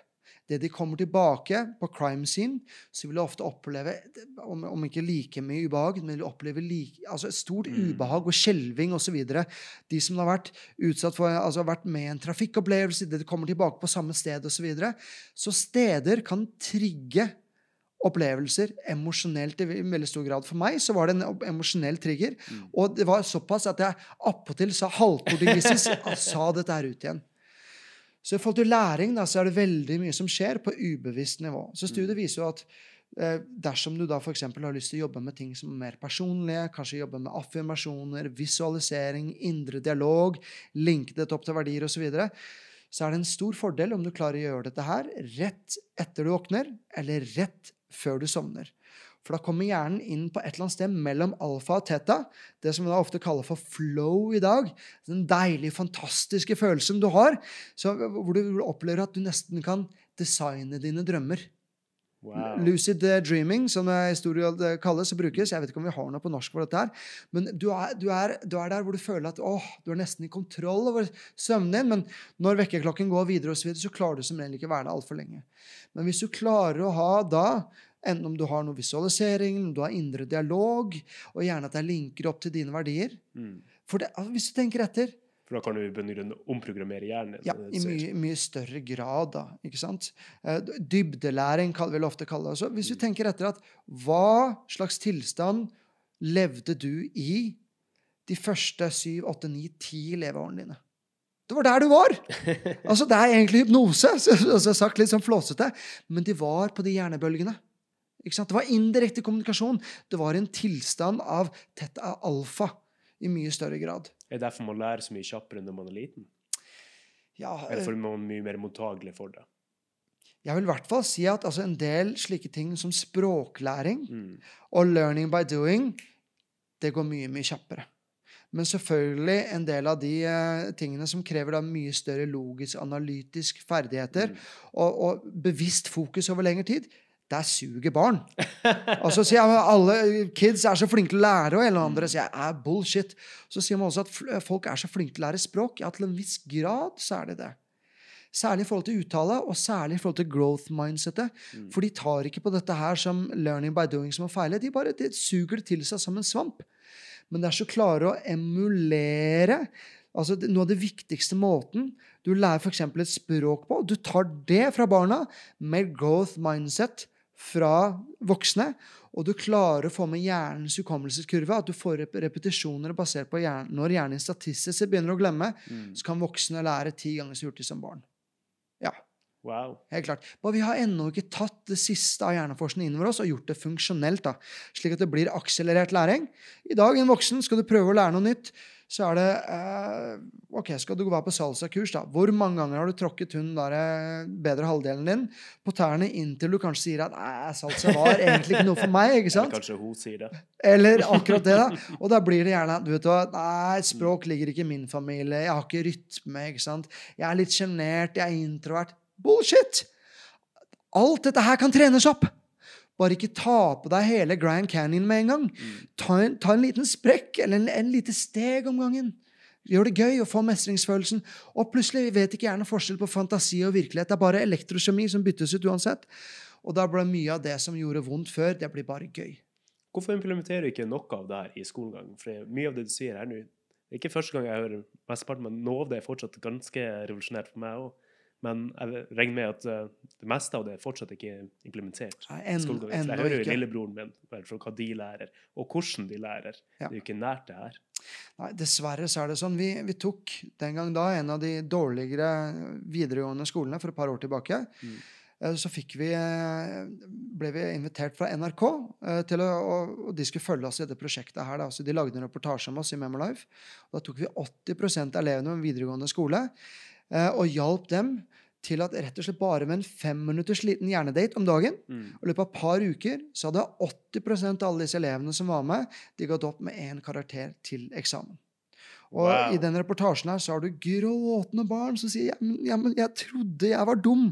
det de kommer tilbake på crime scene, så vil de ofte oppleve, om, om ikke like mye ubehag, men de opplever like, altså stort Mm. ubehag og skjelving osv. De som har vært utsatt for, altså vært med i en trafikkopplevelse, de kommer tilbake på samme sted osv. Så, videre. så steder kan trigge opplevelser emosjonelt i veldig stor grad. For meg så var det en emosjonell trigger. Mm. Og det var såpass at jeg appåtil sa halvportugisisk og sa dette her ut igjen. Så i forhold til læring da, så er det veldig mye som skjer på ubevisst nivå. Så studiet viser jo at eh, dersom du da f.eks. har lyst til å jobbe med ting som er mer personlige, kanskje jobbe med affirmasjoner, visualisering, indre dialog, linke dette opp til verdier osv., så, videre, så er det en stor fordel om du klarer å gjøre dette her rett etter du våkner, eller rett før du sovner. For da kommer hjernen inn på et eller annet sted mellom alfa og teta, det som vi da ofte kaller for flow i dag. Den deilige, fantastiske følelsen du har, så, hvor, du, opplever at du nesten kan designe dine drømmer. Wow. Lucid eh, dreaming, som det eh, kalles og brukes. Jeg vet ikke om vi har noe på norsk for dette her. Men du er, du er, du er der hvor du føler at åh, du er nesten i kontroll over søvnen din. Men når vekkerklokken går videre, og så, videre, så klarer du som regel ikke å være der altfor lenge. Men hvis du klarer å ha da Enten om du har noe visualisering, om du har indre dialog, og gjerne at det linker opp til dine verdier. Mm. For det, altså, hvis du tenker etter, For da kan du begynne å omprogrammere hjernen. ja, i mye, mye større grad, da. ikke sant? Eh, Dybdelæring vil vi ofte kalle det. også. Hvis du Mm. tenker etter at hva slags tilstand levde du i de første syv, åtte, ni, ti leveårene dine? Det var der du var! Altså, Det er egentlig hypnose, så, så sagt litt sånn flåsete. Men de var på de hjernebølgene. Det var indirekte kommunikasjon. Det var en tilstand av tett av alfa i mye større grad. Er det derfor man lærer så mye kjappere når man er liten? Ja, Eller fordi man er mye mer mottagelig for det? Jeg vil i hvert fall si at altså, en del slike ting som språklæring Mm. og learning by doing, det går mye, mye kjappere. Men selvfølgelig en del av de uh, tingene som krever da mye større logisk, analytisk ferdigheter Mm. og, og bevisst fokus over lengre tid, der suger barn. Og så sier jeg, at Alle kids er så flinke til å lære, og eller andre sier jeg, er bullshit. Så sier man også at folk er så flinke til å lære språk. Ja, til en viss grad så er det det. Særlig i forhold til uttale, og særlig i forhold til growth mindsetet. Mm. For de tar ikke på dette her som learning by doing som å feile. De bare de suger det til seg som en svamp. Men det er så klare å emulere altså Noe av det viktigste måten du lærer f.eks. et språk på Du tar det fra barna med growth mindset fra voksne, og du klarer å få med hjernens hukommelseskurve. At du får repetisjoner basert på hjernen. Når hjernen statistisk sett begynner å glemme, Mm. så kan voksne lære ti ganger så hurtig som barn. Ja. Wow. Helt klart. Men vi har ennå ikke tatt det siste av hjerneforskningen innover oss og gjort det funksjonelt, da, slik at det blir akselerert læring. I dag, en voksen, skal du prøve å lære noe nytt, så er det eh, OK, skal du være på salsakurs, da. Hvor mange ganger har du tråkket hun der eh, bedre halvdelen din på tærne inntil du kanskje sier at nei, salsa var egentlig ikke noe for meg, ikke sant? Eller kanskje hun sier det. Eller akkurat det, da. Og da blir det gjerne du vet hva, Nei, språk ligger ikke i min familie. Jeg har ikke rytme. ikke sant? Jeg er litt sjenert. Jeg er introvert. Bullshit! Alt dette her kan trenes opp. Bare ikke ta på deg hele Grand Canyon med en gang. Mm. Ta en, ta en liten sprekk eller en, en lite steg om gangen. Gjør det gøy å få mestringsfølelsen. Og plutselig vet ikke gjerne forskjell på fantasi og virkelighet. Det er bare elektrokjemi som byttes ut uansett. Og da ble mye av det som gjorde vondt før, det blir bare gøy. Hvorfor implementerer du ikke noe av det her i skolegang? For mye av det du sier her nå, det er ikke første gang jeg hører mesteparten, men noe av det er fortsatt ganske revolusjonært for meg òg. Men jeg regner med at eh, det meste av det er fortsatt ikke implementert. Nei, en, jeg hører jo lillebroren min for hva de lærer, og hvordan de lærer. Ja. Det er jo ikke nært det her. Nei, dessverre så er det sånn. Vi, vi tok den gang da en av de dårligere videregående skolene for et par år tilbake. Mm. Eh, Så vi, eh, ble vi invitert fra NRK til å, og, de skulle følge oss i dette prosjektet her. Da. Så de lagde en reportasje om oss i Memolife. Da tok vi 80 av elevene med videregående skole og hjalp dem til at rett og slett bare med en femminutters liten hjernedate om dagen Mm. og i løpet av et par uker så hadde 80% av alle disse elevene som var med, de gått opp med én karakter til eksamen. Og Wow. i den reportasjen her så har du gråtende barn som sier ja, men, jeg trodde jeg var dum.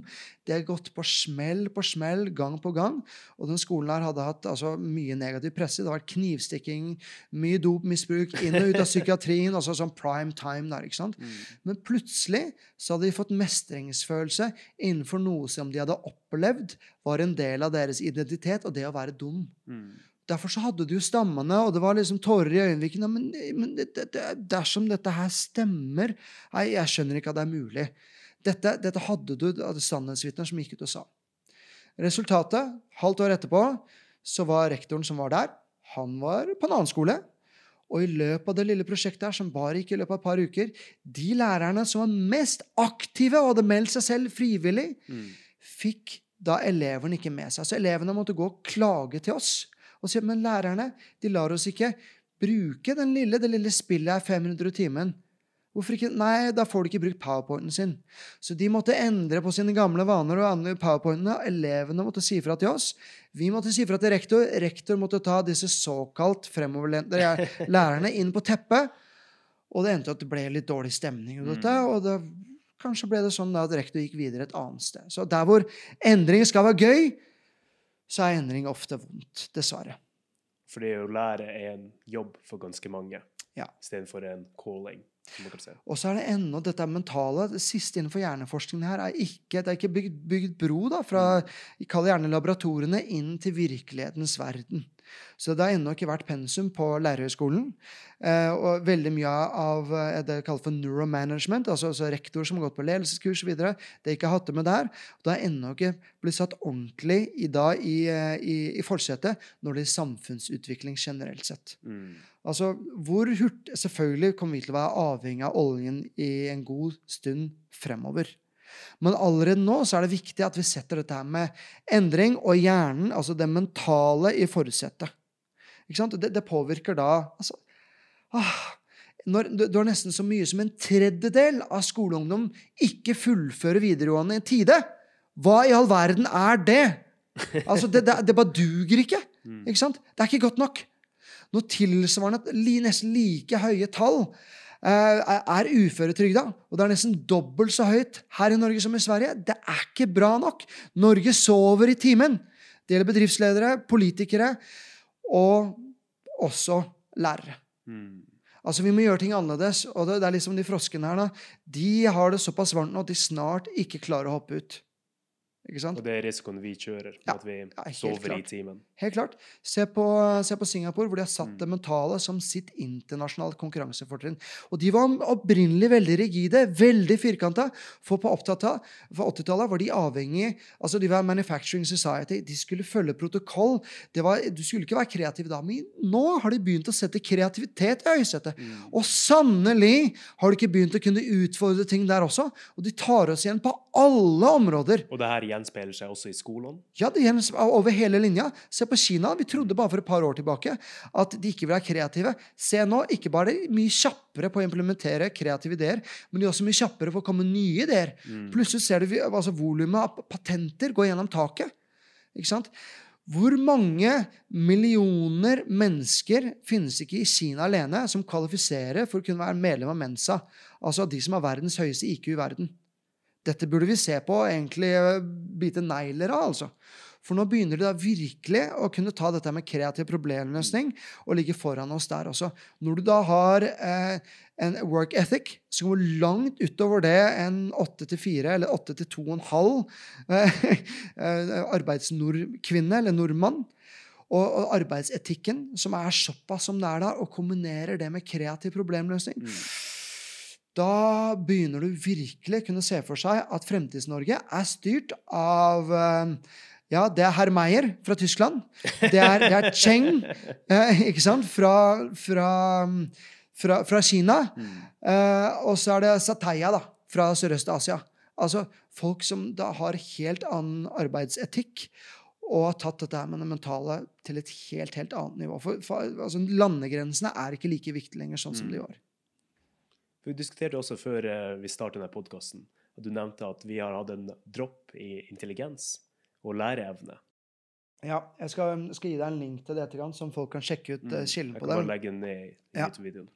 De har gått på smell på smell gang på gang. Og den skolen her hadde hatt altså, mye negativ presse. Det har vært knivstikking, mye dopmisbruk, inn og ut av psykiatrien. altså sånn prime time der, ikke sant? Mm. Men plutselig så hadde de fått mestringsfølelse innenfor noe som de hadde opplevd var en del av deres identitet, og det å være dum. Mm. Derfor så hadde du jo stammene, og det var liksom tårer i øyenvikene. Men, men det, det, det, dersom dette her stemmer Nei, jeg skjønner ikke at det er mulig. Dette, dette hadde du av sannhetsvitner som gikk ut og sa. Resultatet, halvt år etterpå, så var rektoren som var der, han var på en annen skole. Og i løpet av det lille prosjektet her, som bare gikk i løpet av et par uker, de lærerne som var mest aktive og hadde meldt seg selv frivillig, Mm. fikk da elevene ikke med seg. Så elevene måtte gå og klage til oss. Og så, men lærerne de lar oss ikke bruke den lille, det lille spillet er 500 i timen. Hvorfor ikke? Nei, da får de ikke brukt powerpointen sin. Så de måtte endre på sine gamle vaner og andre powerpointene. Elevene måtte si fra til oss. Vi måtte si fra til rektor. Rektor måtte ta disse såkalt fremoverlente lærerne inn på teppet. Og det endte at det ble litt dårlig stemning Og, dette. Mm. Og det, kanskje ble det sånn at rektor gikk videre et annet sted. Så der hvor endringer skal være gøy, så er endring ofte vondt. Dessverre. For det å lære er en jobb for ganske mange, Ja. istedenfor en calling. si. Og så er det ennå dette mentale. Det siste innenfor hjerneforskningen her er ikke, det er ikke bygd, bygd bro da, fra kall gjerne laboratoriene inn til virkelighetens verden. Så det har ennå ikke vært pensum på lærerhøgskolen. Eh, og veldig mye av eh, det kaller for neuromanagement, altså, altså rektor som har gått på ledelseskurs osv., det har ikke hatt det med der. Det har ennå ikke blitt satt ordentlig i, da, i, eh, i, i forsetet når det er samfunnsutvikling generelt sett. Mm. Altså, hvor hurtig Selvfølgelig kommer vi til å være avhengig av oljen i en god stund fremover. Men allerede nå så er det viktig at vi setter dette her med endring og hjernen, altså det mentale, i forutsetet. Ikke sant? Det, det påvirker da altså, ah, når du har nesten så mye som en tredjedel av skoleungdom ikke fullfører videregående i tide. Hva i all verden er det? Altså, det, det, det bare duger ikke. ikke sant? Det er ikke godt nok. Noe tilsvarende nesten like høye tall er uføretrygda, og det er nesten dobbelt så høyt her i Norge som i Sverige, det er ikke bra nok. Norge sover i timen. Det gjelder bedriftsledere, politikere og også lærere. Mm. Altså, Vi må gjøre ting annerledes. og Det, det er liksom de froskene her, da. De har det såpass varmt nå at de snart ikke klarer å hoppe ut. Og det er risikoen vi kjører, Ja, at vi ja, sover sover i klart. timen. Helt klart. Se på, se på Singapore, hvor de har satt Mm. det mentale som sitt internasjonale konkurransefortrinn. Og de var opprinnelig veldig rigide, veldig firkanta. For på 80-tallet for 80-tallet var de avhengig altså De var Manufacturing Society. De skulle følge protokoll. Det var, du skulle ikke være kreativ da. Men nå har de begynt å sette kreativitet i høysetet. Mm. Og sannelig har de ikke begynt å kunne utfordre ting der også. Og de tar oss igjen på alle områder. Og det her gjenspeiler seg også i skolene. Ja, det gjelder over hele linja. Se på Kina. Vi trodde bare for et par år tilbake at de ikke ville være kreative. Se nå, ikke bare er de mye kjappere på å implementere kreative ideer, men de er også mye kjappere på å komme med nye ideer. Mm. Plutselig ser du altså, volumet av patenter gå gjennom taket. Ikke sant? Hvor mange millioner mennesker finnes ikke i Kina alene som kvalifiserer for å kunne være medlem av Mensa? Altså de som har verdens høyeste IQ i verden. Dette burde vi se på og egentlig eh, bite negler av, altså. For nå begynner de da virkelig å kunne ta dette med kreativ problemløsning og ligge foran oss der også. Når du da har eh, en work ethic som går langt utover det en 8-4 eller 8-2,5 eh, eh, arbeidsnordkvinne eller nordmann, og, arbeidsetikken som er såpass som det er der, og kombinerer det med kreativ problemløsning, Mm. Da begynner du virkelig kunne se for seg at Fremtids-Norge er styrt av eh, ja, det er herr Meyer fra Tyskland. Det er, det er Cheng eh, ikke sant? Fra, fra, fra, fra Kina. Mm. Eh, og så er det Sataya da, fra Sørøst-Asia. Altså folk som da har helt annen arbeidsetikk og har tatt dette med det mentale til et helt helt annet nivå. For, for altså, Landegrensene er ikke like viktige lenger, sånn som de Mm. var. Vi diskuterte også før eh, vi startet denne podkasten, at du nevnte at vi har hatt en dropp i intelligens og læreevne. Ja, jeg skal, skal gi deg en link til det etterkant, som folk kan sjekke ut eh, Mm. kilden Jeg kan bare legge den ned i Ja. YouTube-videoen.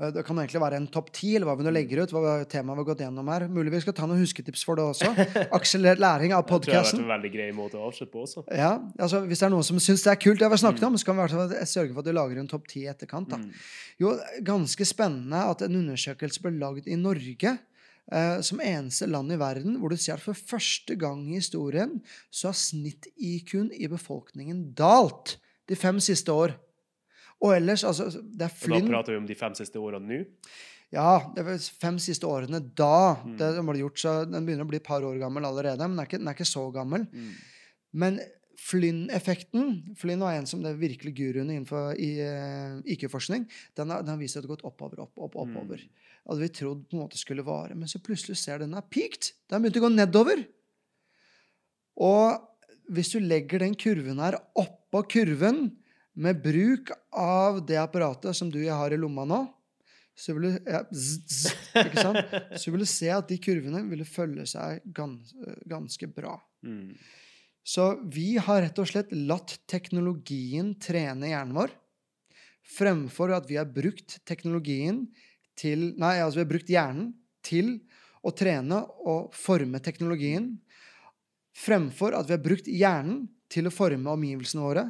Eh, Det kan egentlig være en topp ti, eller hva vi nå legger ut. hva temaet vi har gått gjennom her. Mulig vi skal ta noen husketips for det også. Akselerert læring av Jeg tror jeg har vært podkasten. en veldig grei måte å avslutte på også. Ja, altså Hvis det er noen som syns det er kult, det vi har snakket Mm. om, så kan vi i sørge for at du lager en topp ti i etterkant. da. Mm. Jo, ganske spennende at en undersøkelse ble lagd i Norge. Eh, som eneste land i verden hvor du ser at for første gang i historien så har snitt-IQ-en i befolkningen dalt de fem siste år. Og ellers, altså Det er Flynn da prater vi om de fem siste årene nå. Ja, det var fem siste årene da. Mm. Det ble gjort, så Den begynner å bli et par år gammel allerede, men den er ikke, den er ikke så gammel. Mm. Men Flynn-effekten Flynn var en som det virkelig guruen innenfor i, eh, IQ-forskning. Den har, den har vist det har gått oppover, opp, opp, oppover. Mm. Hadde vi trodd på en måte skulle vare. Men så plutselig ser den er peaked. Den begynte begynt å gå nedover. Og hvis du legger den kurven her oppå kurven med bruk av det apparatet som du og jeg har i lomma nå, så vil du, ja, zzz, zzz, så vil du se at de kurvene ville følge seg gans, ganske bra. Mm. Så vi har rett og slett latt teknologien trene hjernen vår, fremfor at vi har brukt teknologien til Nei, altså vi har brukt hjernen til å trene og forme teknologien, fremfor at vi har brukt hjernen til å forme omgivelsene våre,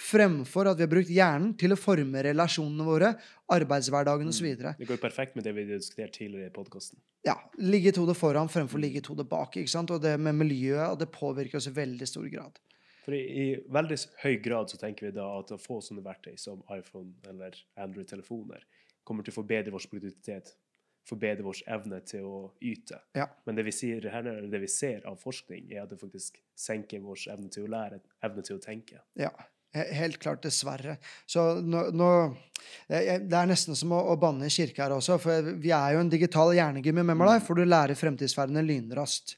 fremfor at vi har brukt hjernen til å forme relasjonene våre, arbeidshverdagen osv. Det går perfekt med det vi diskuterte tidligere i podkasten. Ja, ligge et hode foran fremfor ligge et hode bak. ikke sant? Og det med miljøet, det påvirker oss i veldig stor grad. For i, i veldig høy grad så tenker vi da at å få sånne verktøy som iPhone eller Android-telefoner kommer til å forbedre vår produktivitet, forbedre vår evne til å yte. Ja. Men det vi, sier det vi ser av forskning, er at det faktisk senker vår evne til å lære, evne til å tenke. Ja. Helt klart, dessverre. Så nå, nå jeg- Det er nesten som å, å banne i kirke her også, for vi er jo en digital hjernegym i Memolife, for du lærer fremtidsferdene lynraskt.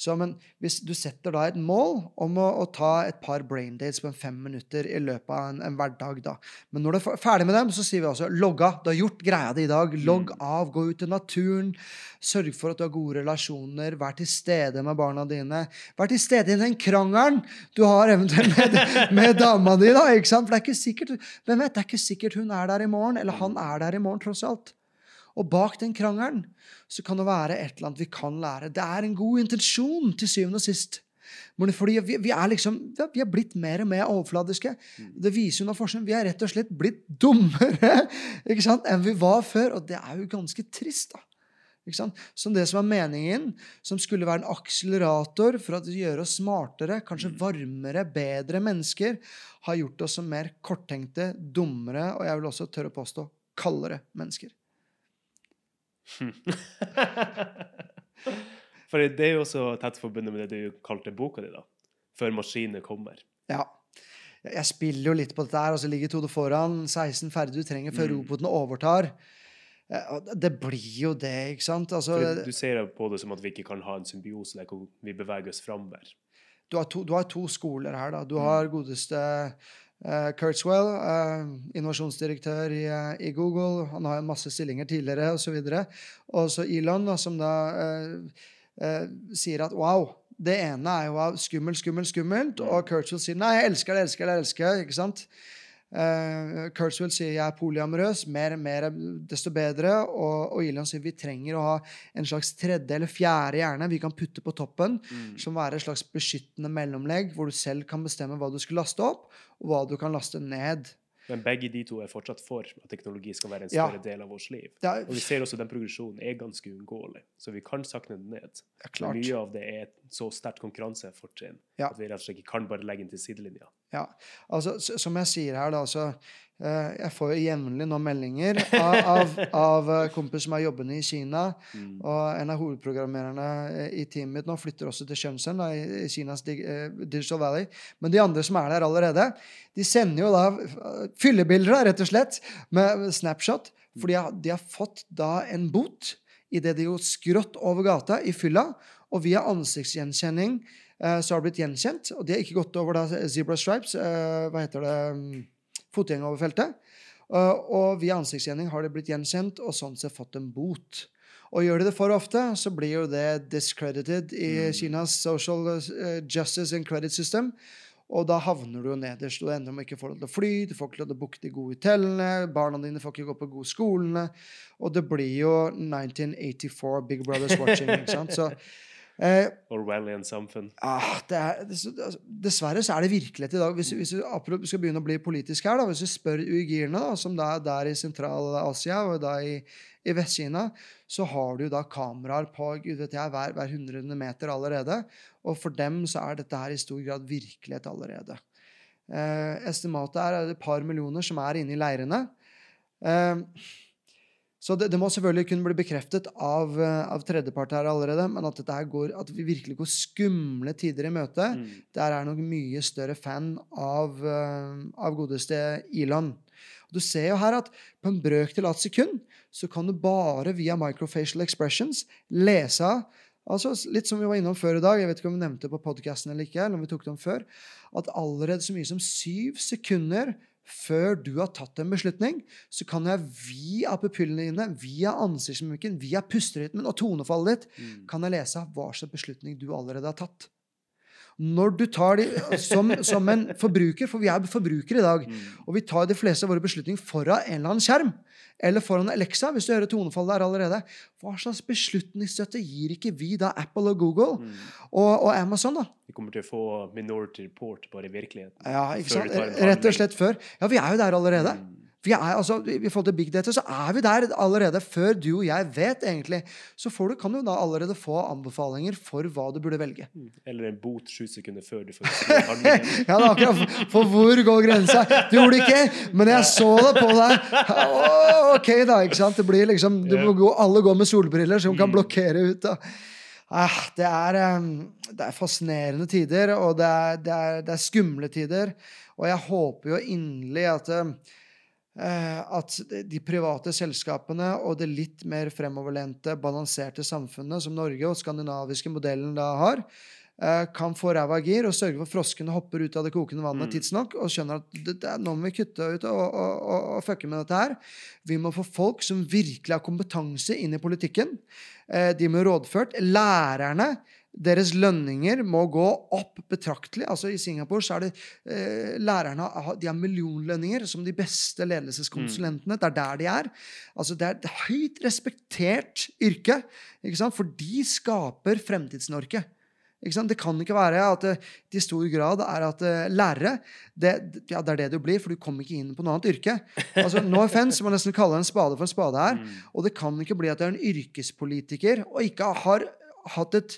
Så, men hvis du setter da et mål om å, å ta et par brain dates på fem minutter i løpet av en, en hverdag, da. Men når du er ferdig med dem, så sier vi også logg av. Du har gjort greia di i dag. Logg av. Gå ut i naturen. Sørg for at du har gode relasjoner. Vær til stede med barna dine. Vær til stede i den krangelen du har eventuelt med, med dama di. da, ikke sant? For det er ikke sikkert, hvem vet, det er ikke sikkert hun er der i morgen, eller han er der i morgen, tross alt. Og bak den krangelen så kan det være et eller annet vi kan lære. Det er en god intensjon, til syvende og sist. Men fordi vi, vi er liksom, vi er- blitt mer og mer overfladiske. Det viser jo noe forskjell. Vi er rett og slett blitt dummere ikke sant, enn vi var før. Og det er jo ganske trist, da. Ikke sant? Som det som er meningen, som skulle være en akselerator for å gjøre oss smartere, kanskje varmere, bedre mennesker, har gjort oss som mer korttenkte, dummere og jeg vil også tørre å påstå kaldere mennesker. For det er jo også tett forbundet med det du kalte boka di, da. Før maskinene kommer. Ja. Jeg spiller jo litt på dette her, og så ligger Tode foran. 16 ferdig du trenger før Mm. roboten overtar. Eh, Det blir jo det, ikke sant? Altså, du ser på det som at vi ikke kan ha en symbiose der hvor vi beveger oss framover. du, du har to skoler her, da. Du har godeste eh, Kurtzwell, uh, innovasjonsdirektør i, uh, i Google. Han har en masse stillinger tidligere, osv. Og så Elon, som da eh, eh, sier at wow, det ene er jo av skummelt, skummelt, skummelt. Og Kurtzwell sier nei, jeg elsker det, elsker det, elsker det. ikke sant? Uh, Kurtzwell sier jeg er polyamorøs, mer, mer desto bedre. Og, og Elon sier vi trenger å ha en slags tredje eller fjerde hjerne vi kan putte på toppen, som være et slags beskyttende mellomlegg, hvor du selv kan bestemme hva du skal laste opp, og hva du kan laste ned. Men begge de to er fortsatt for at teknologi skal være en Ja. større del av vårt liv. Er Og vi ser også at den progresjonen er ganske uunngåelig, så vi kan sakne den ned. Ja. Mye av det er et så sterkt konkurransefortrinn Ja. at vi rett og slett ikke kan bare legge den til sidelinja. Ja, altså Som jeg sier her, da, så eh, Jeg får jo jevnlig nå meldinger av, av, av eh, kompiser som er jobbende i Kina. Mm. Og en av hovedprogrammererne eh, i teamet mitt nå flytter også til Shenzhen, da, i, Kinas dig, Digital Valley. Men de andre som er der allerede, de sender jo da fyllebilder, da, rett og slett, med snapshot. For de har, fått da en bot idet de går skrått over gata i fylla, og via ansiktsgjenkjenning så har det blitt gjenkjent. Og de har ikke gått over da zebra stripes, eh, hva heter det, mm, fotgjengoverfeltet. Uh, og via ansiktsgjening har det blitt gjenkjent og sånn sett fått en bot. Og gjør de det for ofte, så blir jo det discredited i Kinas social justice and credit system. Og da havner du jo nederst. Du ender med ikke å få lov til å fly, du får ikke lov til å booke de gode hotellene, barna dine får ikke gå på gode skolene. Og det blir jo 1984 Big Brothers watching. ikke sant? Så eh, Orwellian samfunn. Ah, det altså, dessverre så er det virkelighet i dag. Hvis, hvis vi skal begynne å bli politisk her, da, hvis vi spør uigirene, da, som da er der i Sentral-Asia og da i, i Vest-Kina, så har du da kameraer på jeg, hver, hver hundrede meter allerede. Og for dem så er dette her i stor grad virkelighet allerede. Eh, estimatet er et par millioner som er inne i leirene. Eh, så det, det må selvfølgelig kunne bli bekreftet av, eh, av tredjepart her allerede, men at, går, at vi virkelig går skumle tider i møte, Mm. der er nok mye større fan av, eh, av godeste Elon. Og du ser jo her at på en brøkdel av et sekund så kan du bare via microfacial expressions lese Altså, litt som vi var innom før i dag, jeg vet ikke om vi nevnte det på podkasten eller ikke, eller om vi tok det om før, at allerede så mye som syv sekunder før du har tatt en beslutning, så kan jeg via pupillene dine, via ansiktsmimikken, via pusterytmen og tonefallet ditt, Mm. kan jeg lese hva slags beslutning du allerede har tatt. Når du tar de, som, som en forbruker, for vi er forbrukere i dag, Mm. og vi tar de fleste av våre beslutninger foran en eller annen skjerm, eller foran Alexa, hvis du hører tonefallet der allerede, hva slags beslutningsstøtte gir ikke vi da Apple og Google Mm. og, og Amazon, da? Vi kommer til å få Minority Report bare i virkeligheten. Ja, ikke sant? Rett og slett før. Ja, vi er jo der allerede. Mm. Vi er, altså, I forhold til big data så er vi der allerede før du og jeg vet, egentlig. Så får du, kan du da allerede få anbefalinger for hva du burde velge. Mm. Eller en bot sju sekunder før du får handlingen. Ja, det er akkurat For hvor går grensa? Du gjorde det ikke, men jeg så det på deg. Oh, ok, da. ikke sant? Det blir liksom, du må gå, Alle går med solbriller som kan blokkere ut. da. Ah, det, er, eh, det er fascinerende tider, og det er, det, er, det er, skumle tider. Og jeg håper jo inderlig at, eh, at de private selskapene og det litt mer fremoverlente, balanserte samfunnet som Norge og skandinaviske modellen da har, Eh, kan få ræva i gir og sørge for at froskene hopper ut av det kokende vannet mm. tidsnok og skjønner at det, det, nå må vi kutte ut og, og, og, og fucke med dette her. Vi må få folk som virkelig har kompetanse inn i politikken. Eh, de må rådført. Lærerne deres lønninger må gå opp betraktelig. Altså I Singapore så er det eh, lærerne de har millionlønninger som de beste ledelseskonsulentene. Mm. Det er der de er. Altså Det er et høyt respektert yrke, ikke sant? for de skaper Fremtids-Norge. Det kan ikke være at det i stor grad er at uh, lærere det, ja, det, er det du blir, for du kommer ikke inn på noe annet yrke. Altså, no offense, må nesten kalle en spade for en spade her. Mm. Og det kan ikke bli at du er en yrkespolitiker og ikke har hatt et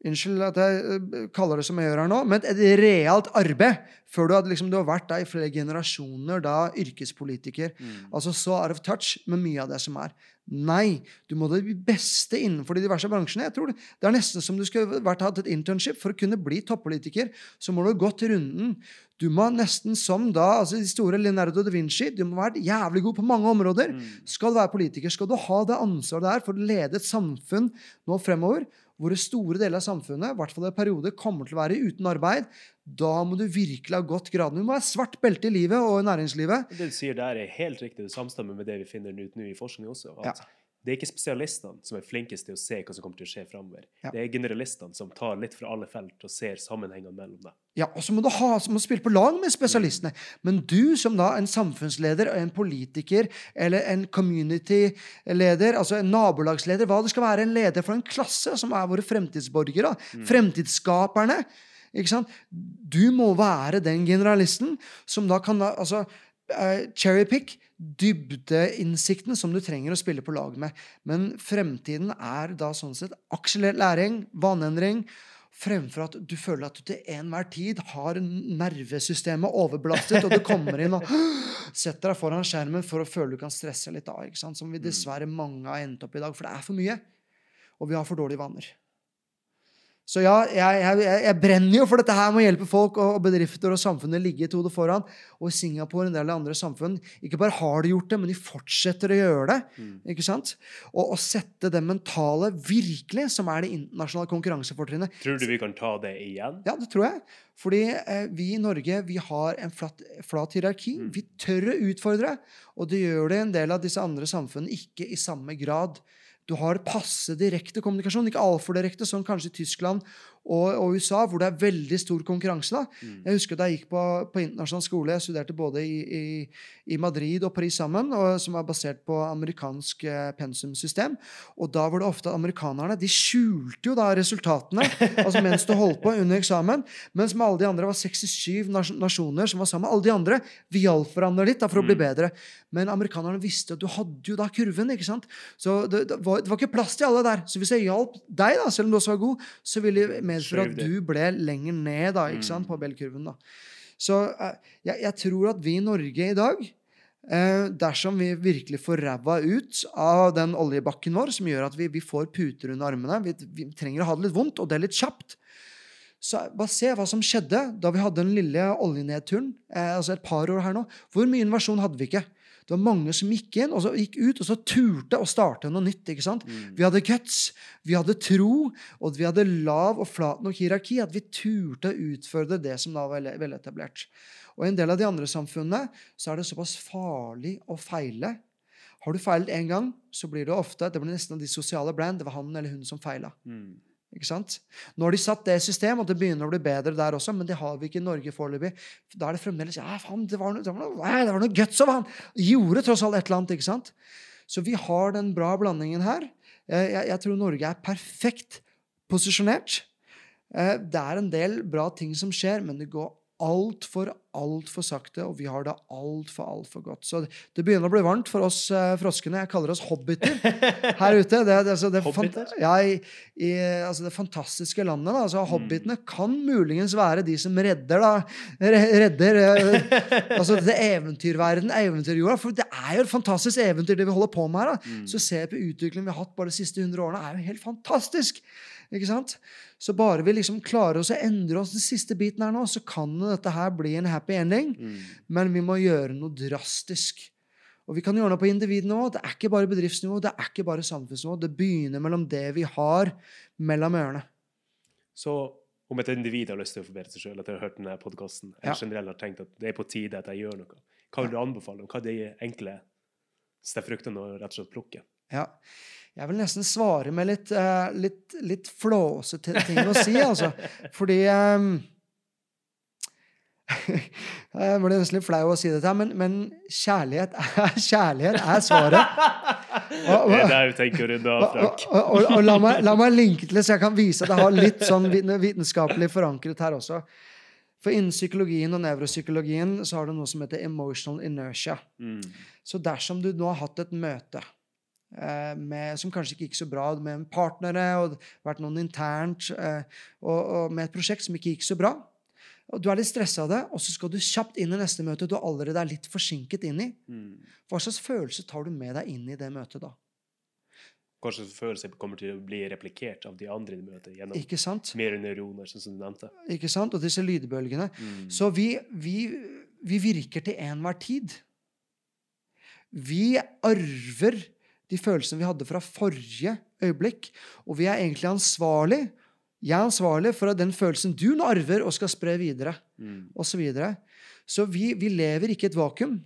Unnskyld at jeg eh, kaller det som jeg gjør her nå, men et realt arbeid. Før du, hadde, liksom, du har vært der i flere generasjoner, da yrkespolitiker. Mm. Altså så out of touch med mye av det som er. Nei, du må det beste innenfor de diverse bransjene. Jeg tror Det, det er nesten som du skulle vært hatt et internship. For å kunne bli toppolitiker så må du ha gått runden. Du må nesten som da, altså de store Leonardo da Vinci, du må være jævlig god på mange områder. Mm. Skal du være politiker, skal du ha det ansvaret det er for å lede et samfunn nå fremover, hvor store deler av samfunnet i hvert fall i periode, kommer til å være uten arbeid, da må du virkelig ha gått graden. Du må ha svart belte i livet og i næringslivet. Det du sier der, er helt riktig. Det samstemmer med det vi finner ut nå i forskning også. at ja. Det er ikke spesialistene som er flinkest til å se hva som kommer til å skje framover. Ja. Det er generalistene som tar litt fra alle felt og ser sammenhengene mellom dem. Ja, og så må du ha, må spille på lag med spesialistene. Men du som da en samfunnsleder, en politiker eller en community-leder, altså en nabolagsleder, hva det skal være, en leder for en klasse som er våre fremtidsborgere, mm. fremtidsskaperne ikke sant? Du må være den generalisten som da kan altså, cherrypick dybdeinnsikten som du trenger å spille på lag med. Men fremtiden er da sånn sett akselert læring, vaneendring, fremfor at du føler at du til enhver tid har nervesystemet overbelastet, og du kommer inn og setter deg foran skjermen for å føle du kan stresse litt av. Som vi dessverre mange har endt opp i dag. For det er for mye. Og vi har for dårlige vaner. Så ja, jeg, jeg, jeg, brenner jo for dette her med å hjelpe folk og bedrifter og samfunnet ligge et hode foran. Og i Singapore og en del andre samfunn ikke bare har de gjort det, men de fortsetter å gjøre det. Mm. ikke sant? Og å sette det mentale virkelig, som er det internasjonale konkurransefortrinnet. Tror du vi kan ta det igjen? Ja, det tror jeg. Fordi eh, vi i Norge vi har en flat, flat hierarki. Mm. Vi tør å utfordre. Og det gjør det en del av disse andre samfunnene ikke i samme grad. Du har passe direkte kommunikasjon, ikke altfor direkte, som kanskje i Tyskland og, og, USA, hvor det er veldig stor konkurranse. da. Mm. Jeg husker da jeg gikk på, på, internasjonal skole. Jeg studerte både i, i, i Madrid og Paris sammen, og, som er basert på amerikansk eh, pensumsystem. Og da var det ofte at amerikanerne de skjulte jo da resultatene altså mens du holdt på under eksamen. Mens med alle de andre var 67 nasjoner som var sammen. Alle de andre vi hjalp hverandre litt da, for å bli mm. bedre. Men amerikanerne visste at du hadde jo da kurven. ikke sant? Så det, det, var, det var, ikke plass til alle der. Så hvis jeg hjalp deg, da, selv om du også var god, så ville medføre at du ble lenger ned da, ikke sant, på mm. bellkurven. da. Så eh, jeg, jeg, tror at vi i Norge i dag, eh, dersom vi virkelig får ræva ut av den oljebakken vår, som gjør at vi, vi får puter under armene vi, vi, trenger å ha det litt vondt, og det er litt kjapt. Så bare se hva som skjedde da vi hadde den lille oljenedturen. Eh, altså et par år her nå. Hvor mye invasjon hadde vi ikke? Det var mange som gikk inn og så gikk ut og så turte å starte noe nytt. ikke sant? Mm. Vi hadde guts, vi hadde tro, og vi hadde lav og flat nok hierarki. At vi turte å utfordre det som da var veletablert. Og i en del av de andre samfunnene så er det såpass farlig å feile. Har du feilet én gang, så blir det ofte det blir nesten de sosiale brand. Det var han eller hun som feila. Mm. Ikke sant? Nå har de satt det i system, og det begynner å bli bedre der også, men det har vi ikke i Norge foreløpig. Da er det fremdeles ja, faen, det var noe, det var noe, det var noe guts over han! Gjorde tross alt et eller annet. ikke sant? Så vi har den bra blandingen her. Jeg, jeg tror Norge er perfekt posisjonert. Eh, det er en del bra ting som skjer, men det går altfor, altfor sakte, og vi har det altfor, altfor godt. Så det begynner å bli varmt for oss eh, froskene. Jeg kaller oss hobbiter her ute. Det, det, altså, det, hobbiter? Ja, i, i, altså det fantastiske landet. Da. Altså, hobbitene mm. kan muligens være de som redder, da. Redder eh, altså det eventyrverden, eventyrjorda. For det er jo et fantastisk eventyr, det vi holder på med her. Da. Mm. Så jeg på utviklingen vi har hatt bare de siste 100 årene. er jo helt fantastisk. Ikke sant? Så bare vi liksom klarer oss å endre oss den siste biten her nå, så kan dette her bli en happy ending. Mm. Men vi må gjøre noe drastisk. Og vi kan gjøre noe på individnivå. Det er ikke bare bedriftsnivå, det er ikke bare samfunnsnivå. Det begynner mellom det vi har mellom ørene. Så om et individ har lyst til å forbedre seg sjøl etter å ha hørt denne podkasten, eller Ja. generelt har tenkt at det er på tide at jeg gjør noe, hva vil du anbefale? Hva er de enkle steffruktene å rett og slett plukke? Ja. Jeg vil nesten svare med litt, uh, litt, litt flåsete ting å si, altså. Fordi um, Jeg ble nesten litt flau å si dette, her, men, men kjærlighet, er, kjærlighet er svaret. Og- Det er der tenker du da, Frank. og, og, og, og la, meg, la meg linke til det, så jeg kan vise at jeg har litt sånn vitenskapelig forankret her også. For innen psykologien og nevropsykologien så har du noe som heter emotional inertia. Mm. Så dersom du nå har hatt et møte med, som kanskje ikke gikk så bra med partnere, og det har vært noen internt, eh, og, og med et prosjekt som ikke gikk så bra, og du er litt stressa av det, og så skal du kjapt inn i neste møte du allerede er litt forsinket inn i, Mm. hva slags følelse tar du med deg inn i det møtet da? Hva slags følelse kommer til å bli replikert av de andre i møtet gjennom Ikke sant? mer neuroner, sånn som du nevnte. Ikke sant? Og disse lydbølgene. Mm. Så vi, vi, vi virker til enhver tid. Vi arver de følelsene vi hadde fra forrige øyeblikk, og vi er egentlig ansvarlig. Jeg er ansvarlig for at den følelsen du nå arver og skal spre videre, Mm. Og Så, videre. så vi, vi lever ikke i et vakuum.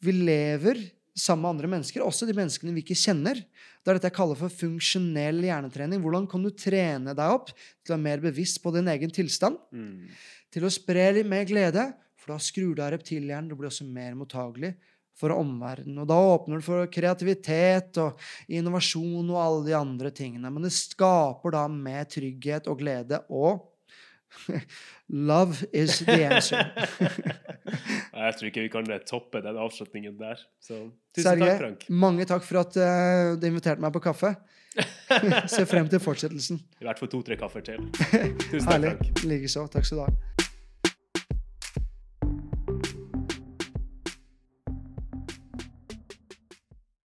Vi lever sammen med andre mennesker, også de menneskene vi ikke kjenner. Det er dette jeg kaller for funksjonell hjernetrening. Hvordan kan du trene deg opp til å være mer bevisst på din egen tilstand? Mm. til å spre litt mer glede, for da skrur du av reptilhjernen. Du blir også mer mottagelig for omverdenen. Og da åpner det for kreativitet og innovasjon og alle de andre tingene. Men det skaper da med trygghet og glede og Love is the answer. Jeg tror ikke vi kan toppe den avslutningen der. Så tusen Serge, takk, Frank. mange takk for at uh, du inviterte meg på kaffe. Ser frem til fortsettelsen. I hvert fall to-tre kaffer til. Tusen takk, Herlig. Frank. Likeså. Takk skal du ha.